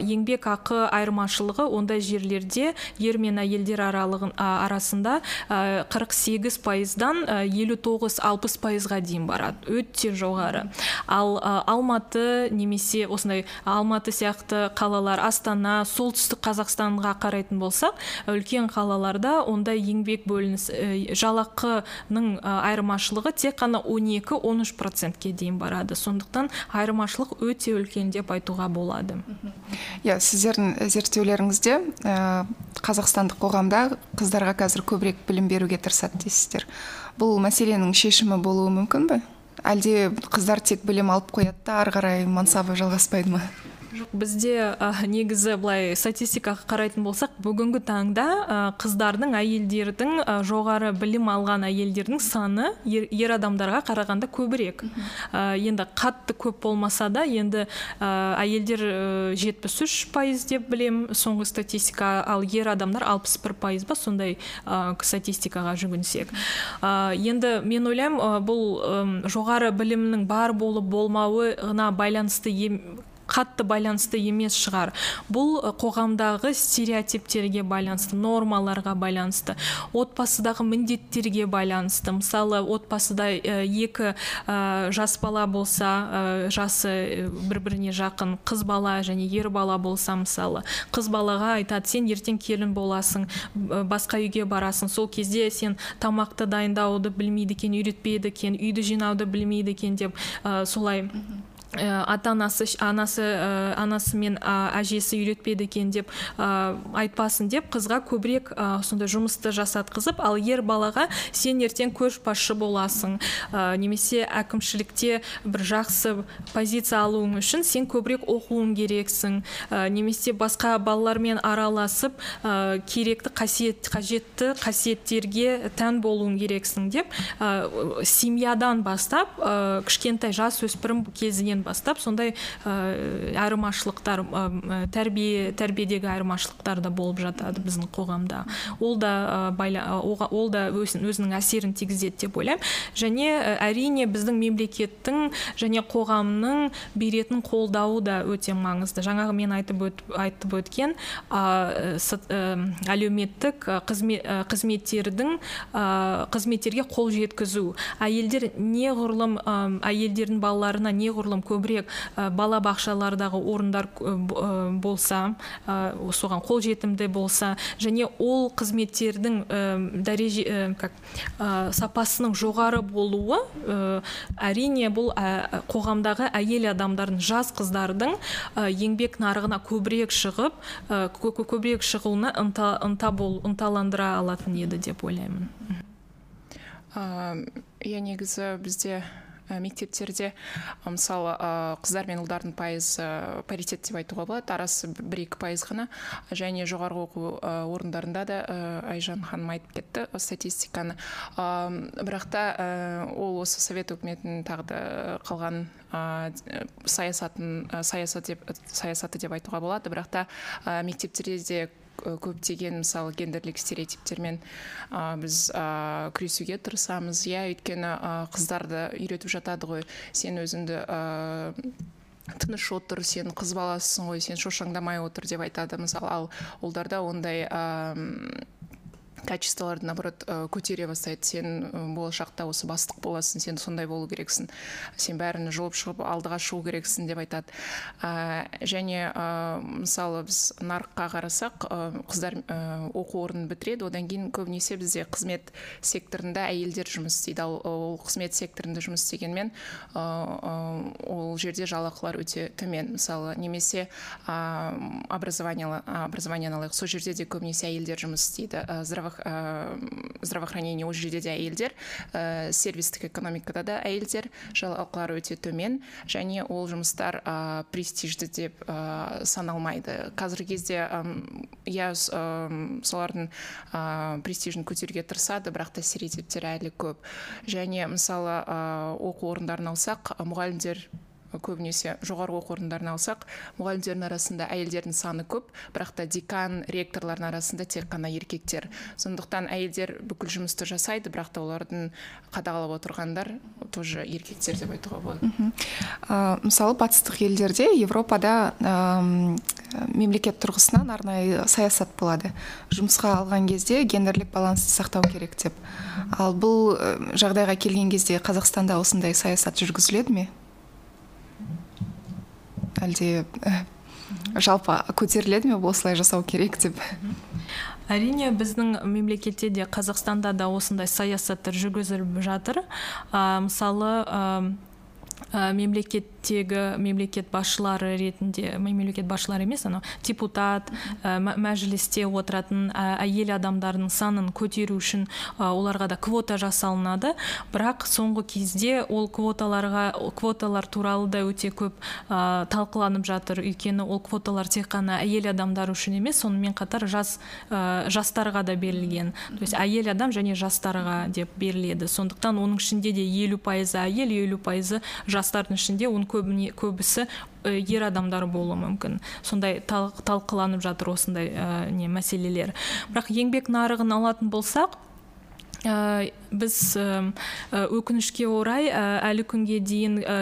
Еңбек ақы айырмашылығы ондай жерлерде ер мен әйелдер аралығын арасында 48 пайыздан 59-60 пайызға дейін барады. Өте жоғары. Ал алматы немесе осындай алматы сияқты қалалар астана солтүстік қазақстанға қарайтын болсақ үлкен қалаларда ондай еңбек бөлініс жалақының айырмашылығы тек қана 12-13 процентке дейін барады. Сондықтан айырмашылық өте үлкен деп айтуға болады. Иә сіздердің зерттеулеріңізде ә, қазақстандық қоғамда қыздарға қазір көбірек білім беруге тырысады дейсіздер. Бұл мәселенің шешімі болуы мүмкін бе? Әлде қыздар тек білім алып қояды да ары қарай мансабы жалғаспайды ма? Бізде ә, негізі былай статистикаға қарайтын болсақ бүгінгі таңда ә, қыздардың әйелдердің ә, жоғары білім алған әйелдердің саны ер, ер адамдарға қарағанда көбірек. Ә, енді қатты көп болмаса да енді ә, әйелдер жетпіс үш пайыз деп білем соңғы статистика ал ер адамдар алпыс бір пайыз ба сондай ә, статистикаға жүгінсек. Ә, енді мен ойлаймын бұл ә, жоғары білімнің бар болып болмауына байланысты қатты байланысты емес шығар. Бұл қоғамдағы стереотиптерге байланысты нормаларға байланысты отбасыдағы міндеттерге байланысты. Мысалы отбасыда екі жас бала болса жасы бір біріне жақын қыз бала және ер бала болса мысалы. Қыз балаға айтады сен ертең келін боласың басқа үйге барасың. Сол кезде сен тамақты дайындауды білмейді екен үйретпейді екен үйді жинауды білмейді екен деп солай. Э, ата анасы анасы ә, анасы мен ә, әжесі үйретпеді екен деп ә, айтпасын деп қызға көбірек ә, сондай жұмысты жасатқызып ал ер балаға сен ертең көшбасшы боласың. Ә, немесе әкімшілікте бір жақсы позиция алуың үшін сен көбірек оқуың керексің. Ә, немесе басқа балалармен араласып ә, керекті қасиет қажетті қасиеттерге тән болуың керексің деп ә, семьядан бастап ә, кішкентай жас өспірім кезінен бастап сондай ә, айырмашылықтар ә, тәрбие тәрбиедегі айырмашылықтар да болып жатады біздің қоғамда. Ол да ә, ол да өзінің әсерін тигізеді деп ойлаймын. Және әрине біздің мемлекеттің және қоғамның беретін қолдауы да өте маңызды. Жаңағы мен айтып өт, айтып өткен ә, әлеуметтік қызмет, қызметтердің қызметтерге қол жеткізу. Әйелдер неғұрлым әйелдердің балаларына неғұрлым көбірек бала бақшалардағы орындар болса соған қолжетімді болса және ол қызметтердің дәреже как сапасының жоғары болуы әрине бұл қоғамдағы әйел адамдардың жас қыздардың еңбек нарығына көбірек шығып көбірек шығуына ынта, ынта бол, ынталандыра алатын еді деп ойлаймын. Иә негізі бізде мектептерде мысалы қыздар мен ұлдардың пайызы паритет деп айтуға болады арасы бір екі пайыз ғана. Және жоғарғы оқу орындарында да айжан ханым айтып кетті статистиканы. Бірақ та ол осы совет үкіметінің тағы да қалған саясатын саясат деп саясаты деп айтуға болады. Бірақ та мектептерде де көптеген мысалы гендерлік стереотиптермен ә, біз ә, күресуге тырысамыз. Иә өйткені ә, қыздарды үйретіп жатады ғой. Сен өзіңді тыныш отыр сен қыз баласысың ғой сен шошаңдамай отыр деп айтады. Мысалы ал ұлдарда ондай качестволарды наоборот э, көтере бастайды сен э, болашақта осы бастық боласың сен сондай болу керексің. Сен бәрін жұлып шығып алдыға шығу керексің деп айтады. Ә, және ә, мысалы біз нарыққа қарасақ ә, қыздар оқу орнын бітіреді. Одан кейін көбінесе бізде қызмет секторында әйелдер жұмыс істейді. Ал ол қызмет секторында жұмыс істегенмен ол жерде жалақылар өте төмен. Мысалы немесе образование образованиені алайық. Сол жерде де көбінесе әйелдер жұмыс істейді. Здравоохранение ол жерде де әйелдер ә, сервистік экономикада да әйелдер жалақылары өте төмен және ол жұмыстар ә, престижді деп ә, саналмайды қазіргі кезде иә солардың престижін көтеруге тырысады бірақ та стереотиптер әлі көп. Және мысалы оқу орындарын алсақ мұғалімдер көбінесе жоғарғы оқу орындарын алсақ мұғалімдердің арасында әйелдердің саны көп бірақ та декан ректорлардың арасында тек қана еркектер. Сондықтан әйелдер бүкіл жұмысты жасайды бірақ та олардың қадағалап отырғандар тоже еркектер деп айтуға болады. Ә, мысалы батыстық елдерде европада ә, мемлекет тұрғысынан арнайы саясат болады. Жұмысқа алған кезде гендерлік балансты сақтау керек деп. Ал бұл жағдайға келген кезде қазақстанда осындай саясат жүргізіледі ме? Әлде жалпы көтеріледі ме осылай жасау керек деп? Әрине біздің мемлекетте де қазақстанда да осындай саясаттар жүргізіліп жатыр. Ә, мысалы ә, мемлекеттегі мемлекет басшылары ретінде мемлекет басшылары емес анау депутат ә, мәжілісте отыратын әйел адамдардың санын көтеру үшін оларға да квота жасалынады. Бірақ соңғы кезде ол квоталарға квоталар туралы да өте көп ә, талқыланып жатыр. Өйткені ол квоталар тек қана әйел адамдар үшін емес сонымен қатар жас ә, жастарға да берілген. То есть әйел адам және жастарға деп беріледі. Сондықтан оның ішінде де елу пайызы әйел елу пайызы жастардың ішінде оның көбіне көбісі ер адамдар болуы мүмкін. Сондай талқыланып жатыр осындай ә, не мәселелер. Бірақ еңбек нарығын алатын болсақ ә, біз өкінішке орай әлі күнге дейін ә,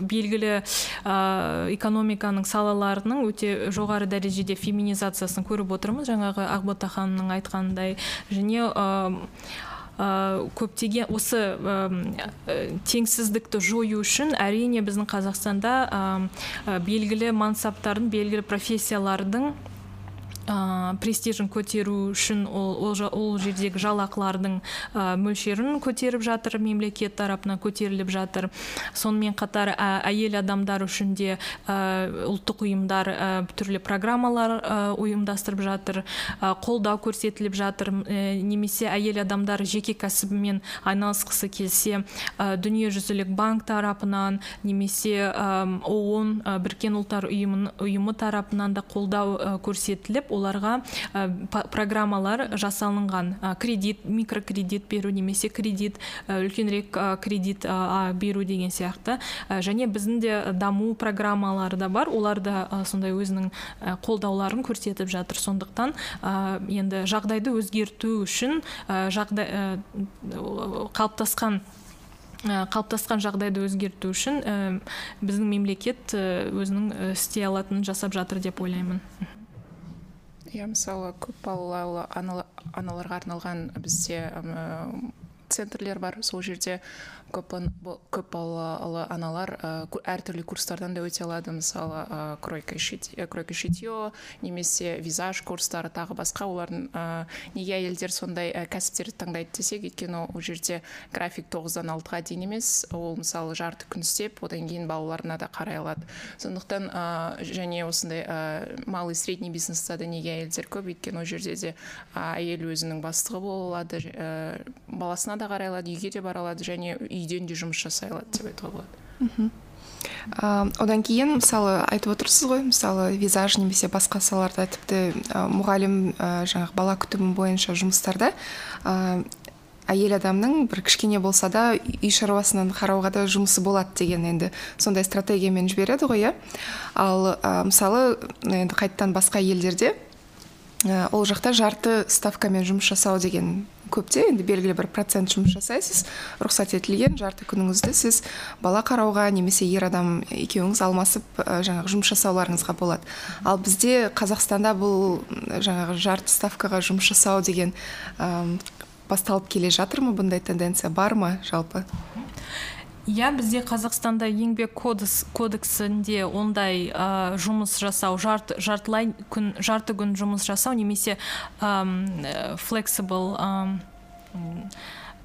белгілі экономиканың салаларының өте жоғары дәрежеде феминизациясын көріп отырмыз. Жаңағы ақбота ханымның айтқанындай. Және көптеген осы ә, теңсіздікті жою үшін әрине біздің қазақстанда ә, белгілі мансаптардың белгілі профессиялардың ә, престижін көтеру үшін ол, ол, ол жердегі жалақылардың ә, мөлшерін көтеріп жатыр мемлекет тарапынан көтеріліп жатыр. Сонымен қатар ә, әйел адамдар үшін де ұлттық ұйымдар түрлі программалар ұйымдастырып жатыр қолдау көрсетіліп жатыр. Немесе әйел адамдар жеке кәсібімен айналысқысы келсе ә, дүниежүзілік банк тарапынан немесе оон біріккен ұлттар ұйымы, тарапынан да қолдау көрсетіліп оларға программалар жасалынған. Кредит микрокредит беру немесе кредит үлкенірек кредит беру деген сияқты. Және біздің де даму программалары да бар. Олар да сондай өзінің қолдауларын көрсетіп жатыр. Сондықтан енді жағдайды өзгерту үшін жағдай қалыптасқан қалыптасқан жағдайды өзгерту үшін біздің мемлекет өзінің істей алатынын жасап жатыр деп ойлаймын. Иә мысалы көпбалалы аналарға арналған бізде центрлер бар сол жерде көп балалы аналар әртүрлі курстардан да өте алады. Мысалы кройка кройка шитье немесе визаж курстары тағы басқа олардың неге әйелдер сондай кәсіптерді таңдайды десек өйткені ол жерде график тоғыздан алтыға дейін емес ол мысалы жарты күн істеп одан кейін балаларына да қарай алады. Сондықтан және осындай малый средний бизнеста да неге әйелдер көп өйткені ол жерде де әйел өзінің бастығы бола алады баласына да қарай алады үйге де бара алады және үйден де жұмыс жасай алады деп айтуға болады одан кейін мысалы айтып отырсыз ғой мысалы визаж немесе басқа салаларда тіпті ә, мұғалім ә, жаңағы бала күтімі бойынша жұмыстарда ә, әйел адамның бір кішкене болса да үй шаруасынан қарауға да жұмысы болады деген енді сондай стратегиямен жібереді ғой иә. Ал ә, мысалы енді қайтадан басқа елдерде ә, ол жақта жарты ставкамен жұмыс жасау деген көпте. Енді белгілі бір процент жұмыс жасайсыз. Рұқсат етілген жарты күніңізді сіз бала қарауға немесе ер адам екеуіңіз алмасып жаңағы жұмыс жасауларыңызға болады. Ал бізде қазақстанда бұл жаңағы жарты ставкаға жұмыс жасау деген басталып келе жатыр ма? Бұндай тенденция бар ма? Жалпы. Иә бізде қазақстанда еңбек кодекс, кодексінде ондай ә, жұмыс жасау жарты, жартылай күн жарты күн жұмыс жасау немесе флексибл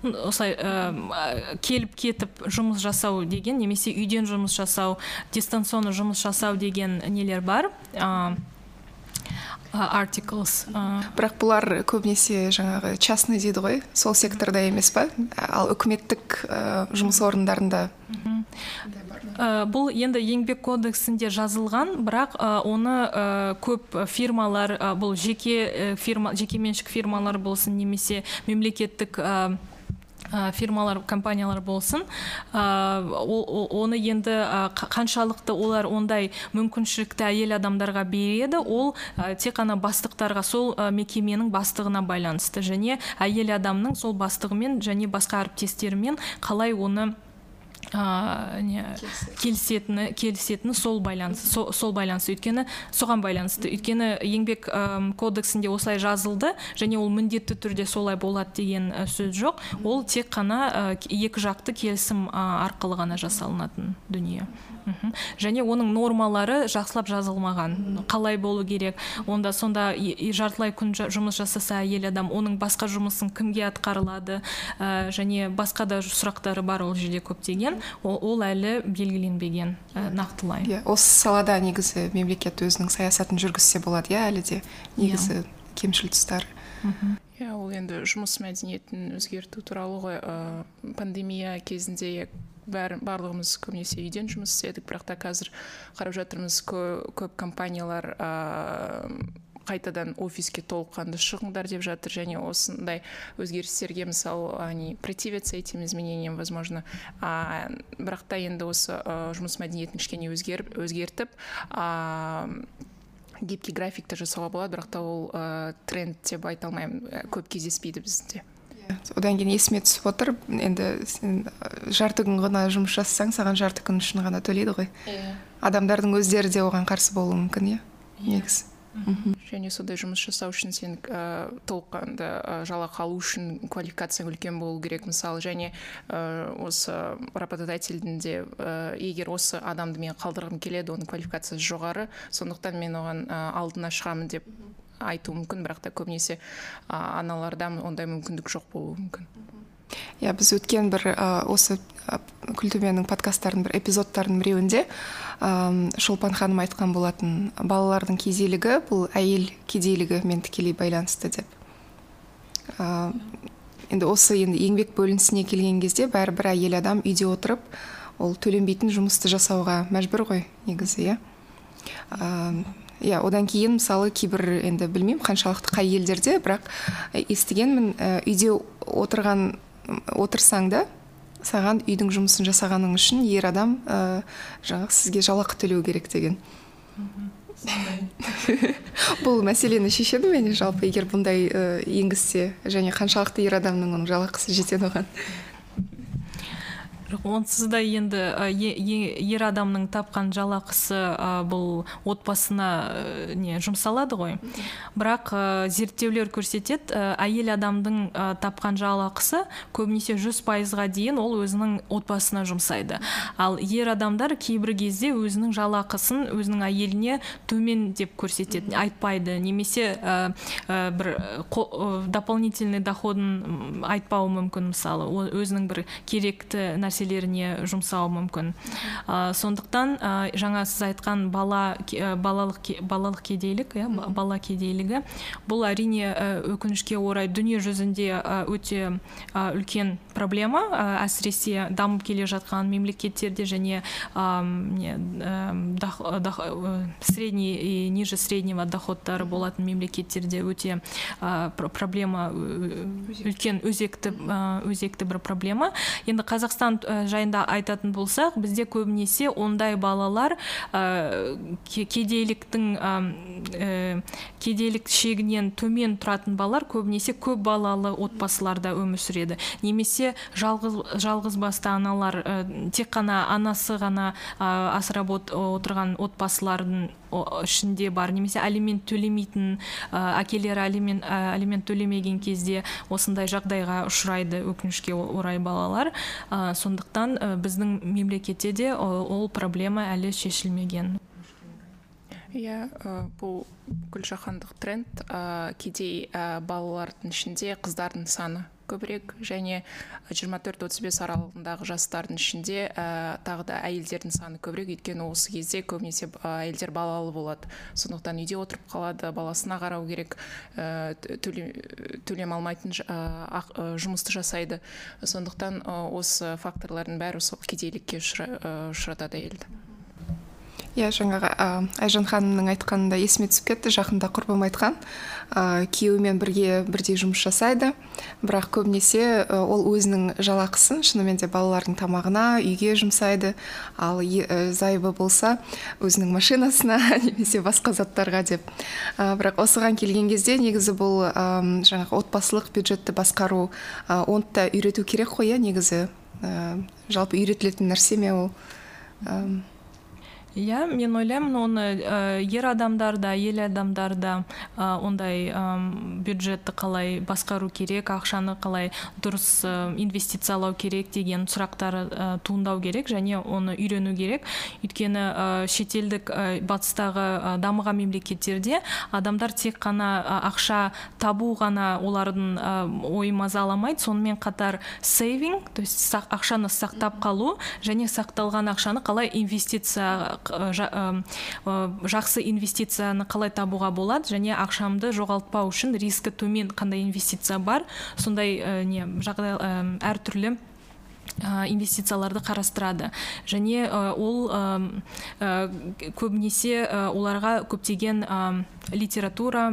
осылай ә, келіп кетіп жұмыс жасау деген немесе үйден жұмыс жасау дистанционно жұмыс жасау деген нелер бар. Articles бірақ бұлар көбінесе жаңағы частный дейді ғой сол секторда емес па? Ал үкіметтік жұмыс орындарында? Бұл енді еңбек кодексінде жазылған бірақ оны көп фирмалар бұл жеке фирма жекеменшік фирмалар болсын немесе мемлекеттік фирмалар компаниялар болсын. Оны енді қаншалықты олар ондай мүмкіншілікті әйел адамдарға береді ол тек қана бастықтарға сол мекеменің бастығына байланысты және әйел адамның сол бастығымен және басқа әріптестерімен қалай оны не келісетіні келісетіні сол байланыс сол, сол байланыс. Өйткені соған байланысты. Өйткені еңбек кодексінде осылай жазылды және ол міндетті түрде солай болады деген сөз жоқ. Ол тек қана екі жақты келісім арқылы ғана жасалынатын дүние. Және оның нормалары жақсылап жазылмаған. Қалай болу керек? Онда сонда жартылай күн жұмыс жасаса әйел адам оның басқа жұмысын кімге атқарылады? Ә, және басқа да сұрақтары бар ол жерде көптеген. Ол, ол әлі белгіленбеген ә, нақтылай. Иә осы салада негізі мемлекет өзінің саясатын жүргізсе болады иә әлі де негізі yeah. кемшіл тұстары иә ол енді жұмыс мәдениетін өзгерту туралы ғой ә, пандемия кезінде бәрі барлығымыз көбінесе үйден жұмыс істедік бірақ та қазір қарап жатырмыз көп, компаниялар ә, қайтадан офиске толыққанды шығыңдар деп жатыр. Және осындай өзгерістерге мысалы они противятся этим изменениям возможно а, бірақ та енді осы ә, жұмыс мәдениетін кішкене өзгеріп өзгертіп а, гибкий графикті жасауға болады. Бірақ та ол ә, тренд деп айта алмаймын. Көп кездеспейді бізде. Одан кейін есіме түсіп отыр. Енді сен жарты күн ғана жұмыс жасасаң саған жарты күн үшін ғана төлейді ғой. Иә. Адамдардың өздері де оған қарсы болуы мүмкін иә, иә. Және сондай жұмыс жасау үшін сен ә, толыққанды ә, жалақы алу үшін квалификацияң үлкен болу керек мысалы және ә, осы работодательдің де ә, егер осы адамды мен қалдырғым келеді оның квалификациясы жоғары. Сондықтан мен оған ә, алдына шығамын деп айтуы мүмкін бірақ та көбінесе аналарда ондай мүмкіндік жоқ болуы мүмкін. Иә біз өткен бір ә, осы күлтөбенің подкасттарының бір эпизодтарының біреуінде шолпан ханым айтқан болатын балалардың кедейлігі бұл әйел кедейлігімен тікелей байланысты деп. Ә, енді осы енді еңбек бөлінісіне келген кезде бәрібір әйел адам үйде отырып ол төленбейтін жұмысты жасауға мәжбүр ғой негізі иә. Иә одан кейін мысалы кейбір енді білмеймін қаншалықты қай елдерде бірақ естігенмін үйде отырған отырсаң да саған үйдің жұмысын жасағаның үшін ер адам ә, жаңағы сізге жалақы төлеу керек деген. Бұл мәселені шешеді ме? Жалпы егер бұндай ә, енгізсе және қаншалықты ер адамның оның жалақысы жетеді оған? Онсыз да енді ер адамның тапқан жалақысы бұл отбасына не жұмсалады ғой. Бірақ зерттеулер көрсетеді әйел адамдың тапқан жалақысы көбінесе жүз пайызға дейін ол өзінің отбасына жұмсайды. Ал ер адамдар кейбір кезде өзінің жалақысын өзінің әйеліне төмен деп көрсетеді айтпайды. Немесе бір дополнительный доходын айтпауы мүмкін мысалы. Өзінің бір керекті нәрсе нәрселеріне жұмсауы мүмкін. Ә, сондықтан ә, жаңа сіз айтқан бала балалық балалық кедейлік иә бала кедейлігі бұл әрине өкінішке орай дүние жүзінде өте үлкен проблема әсіресе дамып келе жатқан мемлекеттерде және не средний и ниже среднего доходтары болатын мемлекеттерде өте проблема үлкен өзекті өзекті бір проблема. Енді қазақстан жайында айтатын болсақ бізде көбінесе ондай балалар ә, кедейліктің ә, кедейлік шегінен төмен тұратын балалар көбінесе көп балалы отбасыларда өмір сүреді. Немесе жалғыз, жалғыз басты аналар ә, тек қана анасы ғана ә, асырап отырған отбасылардың ішінде бар. Немесе алимент төлемейтін әкелері алимент, алимент төлемеген кезде осындай жағдайға ұшырайды өкінішке орай балалар. Ә, сондықтан біздің мемлекетте де ол проблема әлі шешілмеген. Иә бұл гүлжаһандық тренд ә, кедей ә, балалардың ішінде қыздардың саны. Көбірек және жиырма төрт отыз бес аралығындағы жастардың ішінде ә, тағы да әйелдердің саны көбірек. Өйткені осы кезде көбінесе әйелдер балалы болады. Сондықтан үйде отырып қалады баласына қарау керек ә, төлем алмайтын жұмысты жасайды. Сондықтан осы факторлардың бәрі сол кедейлікке ұшыратады әйелді. Иә жаңағы айжан ханымның айтқанында есіме түсіп кетті жақында құрбым айтқан. Ә, күйеуімен бірге бірдей жұмыс жасайды. Бірақ көбінесе ол өзінің жалақысын шынымен де балалардың тамағына үйге жұмсайды. Ал ә, зайыбы болса өзінің машинасына немесе басқа заттарға деп. Ә, бірақ осыған келген кезде негізі бұл ә, жаңағы отбасылық бюджетті басқару ә, оны да үйрету керек қой иә негізі. Ә, жалпы үйретілетін нәрсе ме ол? Иә мен ойлаймын оны ә, ер адамдар да әйел адамдар да ә, ондай ә, бюджетті қалай басқару керек ақшаны қалай дұрыс ә, инвестициялау керек деген сұрақтар ә, туындау керек және оны үйрену керек. Өйткені ә, шетелдік ә, батыстағы ә, дамыған мемлекеттерде адамдар тек қана ақша табу ғана олардың ә, ойы мазаламайды сонымен қатар сейвинг то есть ақшаны сақтап қалу және сақталған ақшаны қалай инвестиция жақсы инвестицияны қалай табуға болады және ақшамды жоғалтпау үшін рискі төмен қандай инвестиция бар? Сондай не жағдай әртүрлі инвестицияларды қарастырады. Және ол көбінесе оларға көптеген литература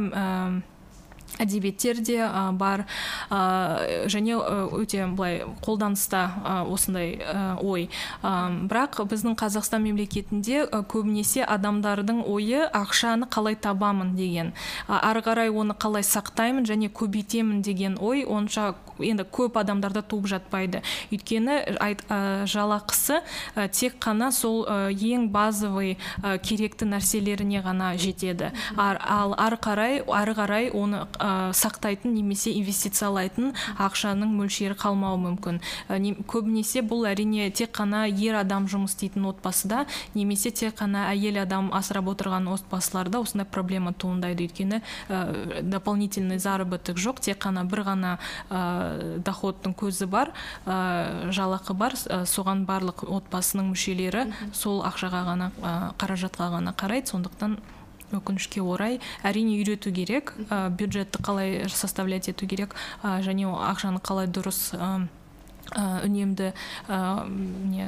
әдебиеттер де бар. Және өте былай қолданыста осындай ой. Бірақ біздің қазақстан мемлекетінде көбінесе адамдардың ойы ақшаны қалай табамын деген ары қарай оны қалай сақтаймын және көбейтемін деген ой онша енді көп адамдарда туып жатпайды. Өйткені жалақысы тек қана сол ең базовый керекті нәрселеріне ғана жетеді. Ал ары қарай ары қарай оны сақтайтын немесе инвестициялайтын ақшаның мөлшері қалмауы мүмкін. Көбінесе бұл әрине тек қана ер адам жұмыс істейтін отбасыда немесе тек қана әйел адам асырап отырған отбасыларда осындай проблема туындайды. Өйткені ә, дополнительный заработок жоқ тек қана бір ғана ә, доходтың көзі бар ә, жалақы бар соған барлық отбасының мүшелері сол ақшаға ғана қаражатқа ғана қарайды. Сондықтан өкінішке орай әрине үйрету керек ә, бюджетті қалай составлять ету керек ә, және ақшаны қалай дұрыс ә, үнемді ә, не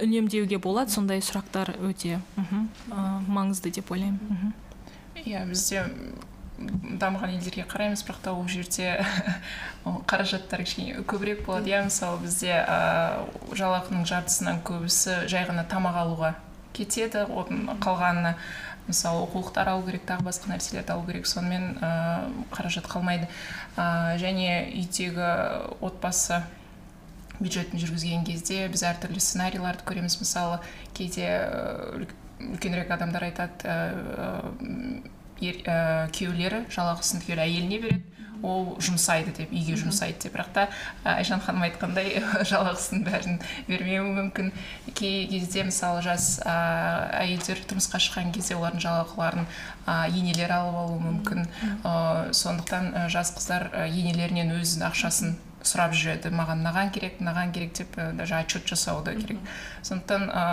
үнемдеуге болады. Сондай сұрақтар өте маңызды деп ойлаймын. Иә бізде дамыған елдерге қараймыз бірақ та ол жерде қаражаттар кішкене көбірек болады. Иә мысалы бізде ә, жалақының жартысынан көбісі жай ғана тамақ алуға кетеді оның қалғанына мысалы оқулықтар алу керек тағы басқа нәрселерді алу керек сонымен ә, қаражат қалмайды. Ә, және үйдегі отбасы бюджетін жүргізген кезде біз әртүрлі сценарийларды көреміз. Мысалы кейде үлкенірек адамдар айтады ә, күйеулері жалақысын түгел әйеліне береді ол жұмсайды деп үйге жұмсайды деп. Бірақ та айжан ханым айтқандай жалақысын бәрін бермеуі мүмкін. Кей кезде мысалы жас әйелдер тұрмысқа шыққан кезде олардың жалақыларын енелері алып алуы мүмкін. Ә, сондықтан жас қыздар енелерінен өз ақшасын сұрап жүреді. Маған мынаған керек мынаған керек деп даже отчет жасау да керек. Сондықтан ә,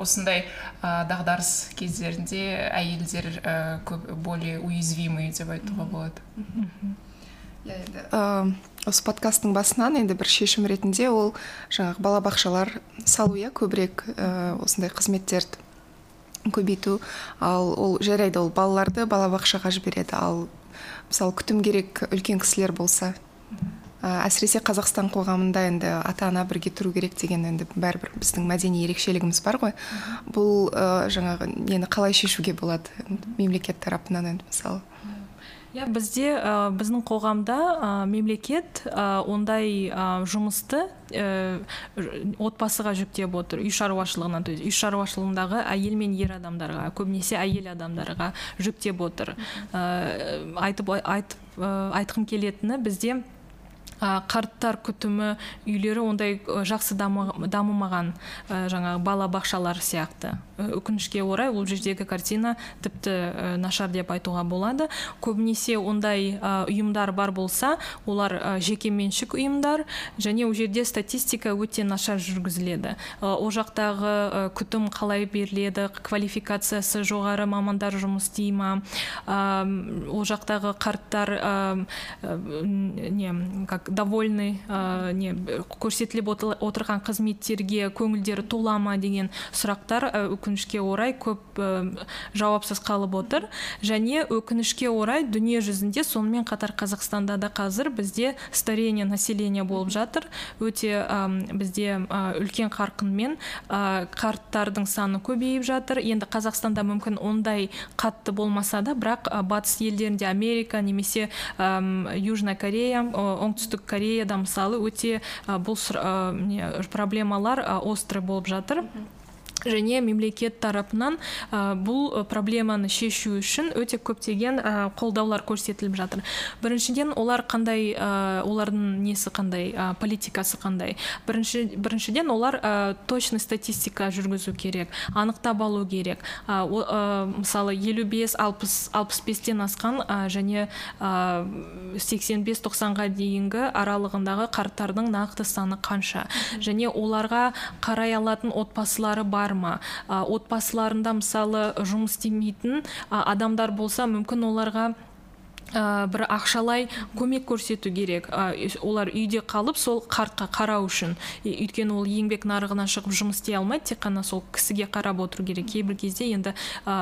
осындай ә, дағдарыс кездерінде әйелдер ә, көп более уязвимый деп айтуға болады. Иә енді осы подкасттың басынан енді бір шешім ретінде ол жаңағы балабақшалар салу иә көбірек ә, осындай қызметтерді көбейту. Ал ол жарайды ол балаларды балабақшаға жібереді. Ал мысалы күтім керек үлкен кісілер болса ә, әсіресе қазақстан қоғамында енді ата ана бірге тұру керек деген енді бәрібір біздің мәдени ерекшелігіміз бар ғой. Бұл ә, жаңағы нені қалай шешуге болады мемлекет тарапынан енді мысалы? Иә бізде ә, біздің қоғамда ә, мемлекет ә, ондай ә, жұмысты ә, отбасыға жүктеп отыр үй шаруашылығына то есть үй шаруашылығындағы әйел мен ер адамдарға көбінесе әйел адамдарға жүктеп отыр. Ә, айтып айтып ә, айтқым келетіні бізде қарттар күтімі үйлері ондай жақсы дамымаған жаңағы балабақшалар сияқты. Өкінішке орай ол жердегі картина тіпті нашар деп айтуға болады. Көбінесе ондай ұйымдар бар болса олар жеке меншік ұйымдар және ол жерде статистика өте нашар жүргізіледі. Ол жақтағы күтім қалай беріледі квалификациясы жоғары мамандар жұмыс істей ма? Ол жақтағы қарттар не как довольны не көрсетіліп отырған қызметтерге көңілдері тола ма деген сұрақтар өкінішке орай көп жауапсыз қалып отыр. Және өкінішке орай дүние жүзінде сонымен қатар қазақстанда да қазір бізде старение населения болып жатыр. Өте бізде үлкен қарқынмен қарттардың саны көбейіп жатыр. Енді қазақстанда мүмкін ондай қатты болмаса да бірақ батыс елдерінде америка немесе южная корея оңтүстік кореяда мысалы өте бұл проблемалар острый болып жатыр. Және мемлекет тарапынан ә, бұл проблеманы шешу үшін өте көптеген ә, қолдаулар көрсетіліп жатыр. Біріншіден олар қандай ә, олардың несі қандай ә, политикасы қандай? Бірінші біріншіден олар ә, точный статистика жүргізу керек анықтап алу керек. Ә, ә, мысалы елу бес алпыс алпыс бестен асқан ә, және сексен бес тоқсанға дейінгі аралығындағы қарттардың нақты саны қанша? Және оларға қарай алатын отбасылары бар бар ма? Отбасыларында мысалы жұмыс істемейтін адамдар болса мүмкін оларға ә, бір ақшалай көмек көрсету керек. Ә, олар үйде қалып сол қартқа қарау үшін. Өйткені ол еңбек нарығына шығып жұмыс істей алмайды тек қана сол кісіге қарап отыру керек. Кейбір кезде енді ә,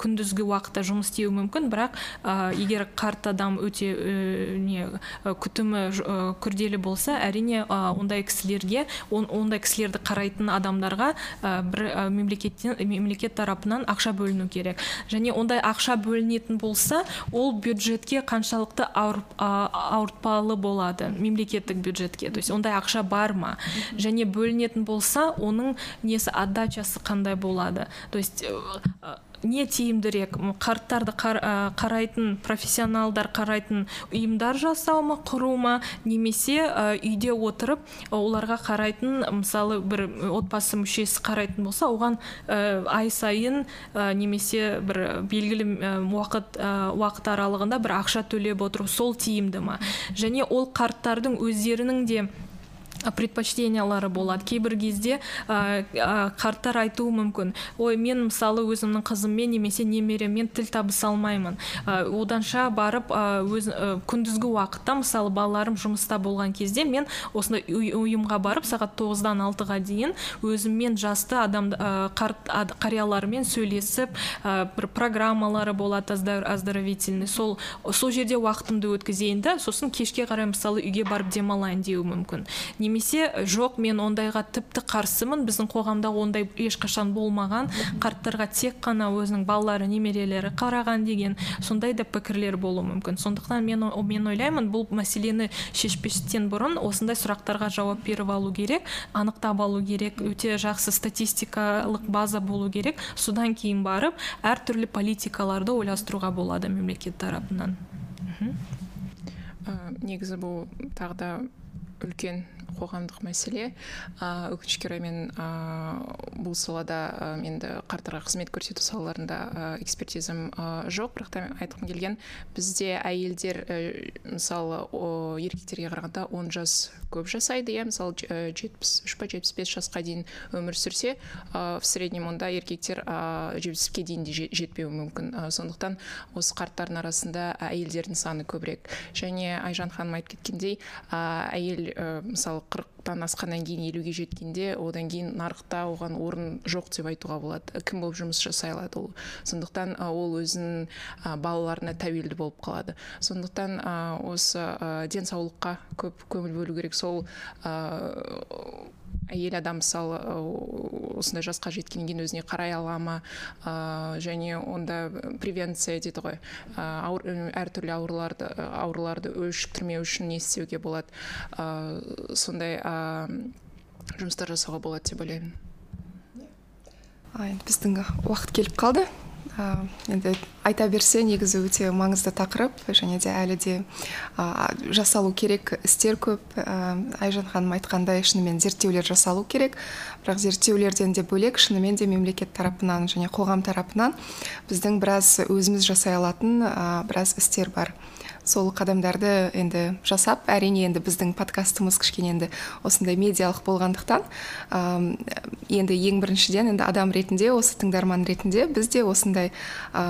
күндізгі уақытта жұмыс істеуі мүмкін бірақ ә, егер қарт адам өте ә, не күтімі ә, күрделі болса әрине ә, ондай кісілерге он, ондай кісілерді қарайтын адамдарға ә, бір ә, мемлекеттен мемлекет тарапынан ақша бөліну керек. Және ондай ақша бөлінетін болса ол бюджет бюджетке қаншалықты ауыртпалы болады мемлекеттік бюджетке? То есть ондай ақша бар ма? Және бөлінетін болса оның несі отдачасы қандай болады? То есть не тиімдірек қарттарды қарайтын профессионалдар қарайтын ұйымдар жасау ма құру ма немесе үйде отырып оларға қарайтын мысалы бір отбасы мүшесі қарайтын болса оған ай сайын немесе бір белгілі уақыт уақыт аралығында бір ақша төлеп отыру сол тиімді ма? Және ол қарттардың өздерінің де предпочтениялары болады. Кейбір кезде ә, қарттар айтуы мүмкін. Ой мен мысалы өзімнің қызыммен немесе немереммен тіл табыса алмаймын. Ә, оданша барып өз күндізгі уақытта мысалы балаларым жұмыста болған кезде мен осындай ұйымға барып сағат тоғыздан алтыға дейін өзіммен жасты адам қарт қариялармен сөйлесіп бір программалары болады оздоровительный. Сол сол жерде уақытымды өткізейін да сосын кешке қарай мысалы үйге барып демалайын деуі мүмкін. Немесе жоқ мен ондайға тіпті қарсымын біздің қоғамда ондай ешқашан болмаған қарттарға тек қана өзінің балалары немерелері қараған деген сондай да пікірлер болуы мүмкін сондықтан мен, мен ойлаймын бұл мәселені шешпестен бұрын осындай сұрақтарға жауап беріп алу керек анықтап алу керек өте жақсы статистикалық база болу керек. Содан кейін барып әртүрлі политикаларды ойластыруға болады мемлекет тарапынан. Негізі бұл тағы да үлкен қоғамдық мәселе. Өкінішке орай мен бұл салада енді қарттарға қызмет көрсету салаларында экспертизам жоқ. Бірақ та айтқым келген бізде әйелдер мысалы еркектерге қарағанда он жас көп жасайды иә. Мысалы жетпіс үш па жетпіс бес жасқа дейін өмір сүрсе в среднем онда еркектер жетпіске дейін де жетпеуі мүмкін. Сондықтан осы қарттардың арасында әйелдердің саны көбірек. Және айжан ханым айтып кеткендей әйел мысалы қырықтан асқаннан кейін елуге жеткенде одан кейін нарықта оған орын жоқ деп айтуға болады. Кім болып жұмыс жасай алады ол? Сондықтан ол өзінің балаларына тәуелді болып қалады. Сондықтан осы денсаулыққа көп көңіл бөлу керек. Сол әйел адам мысалы осындай жасқа жеткеннен кейін өзіне қарай ала ма? Ә, және онда превенция дейді ғой. Ауыр, әртүрлі ауруларды ауруларды өшіктірмеу үшін не істеуге болады? Ә, сондай ә, жұмыстар жасауға болады деп ойлаймын. Біздің уақыт келіп қалды. Енді айта берсе негізі өте маңызды тақырып және де әлі де жасалу керек істер көп. Ә, айжан ханым айтқандай шынымен зерттеулер жасалу керек. Бірақ зерттеулерден де бөлек шынымен де мемлекет тарапынан және қоғам тарапынан біздің біраз өзіміз жасай алатын ә, біраз істер бар. Сол қадамдарды енді жасап әрине енді біздің подкастымыз кішкене енді осындай медиалық болғандықтан ә, енді ең біріншіден енді адам ретінде осы тыңдарман ретінде біз де осындай ә,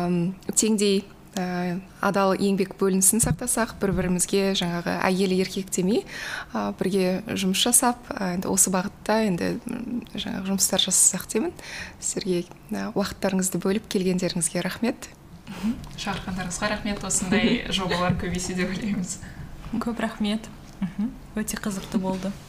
теңдей ә, адал еңбек бөлінісін сақтасақ бір бірімізге жаңағы әйел еркек демей ә, бірге жұмыс жасап енді осы бағытта енді жаңағы жұмыстар жасасақ деймін. Сіздерге уақыттарыңызды бөліп келгендеріңізге рахмет. Шақырғандарыңызға рахмет осындай жобалар көбейсе деп ойлаймыз. Көп рахмет. Өте қызықты болды.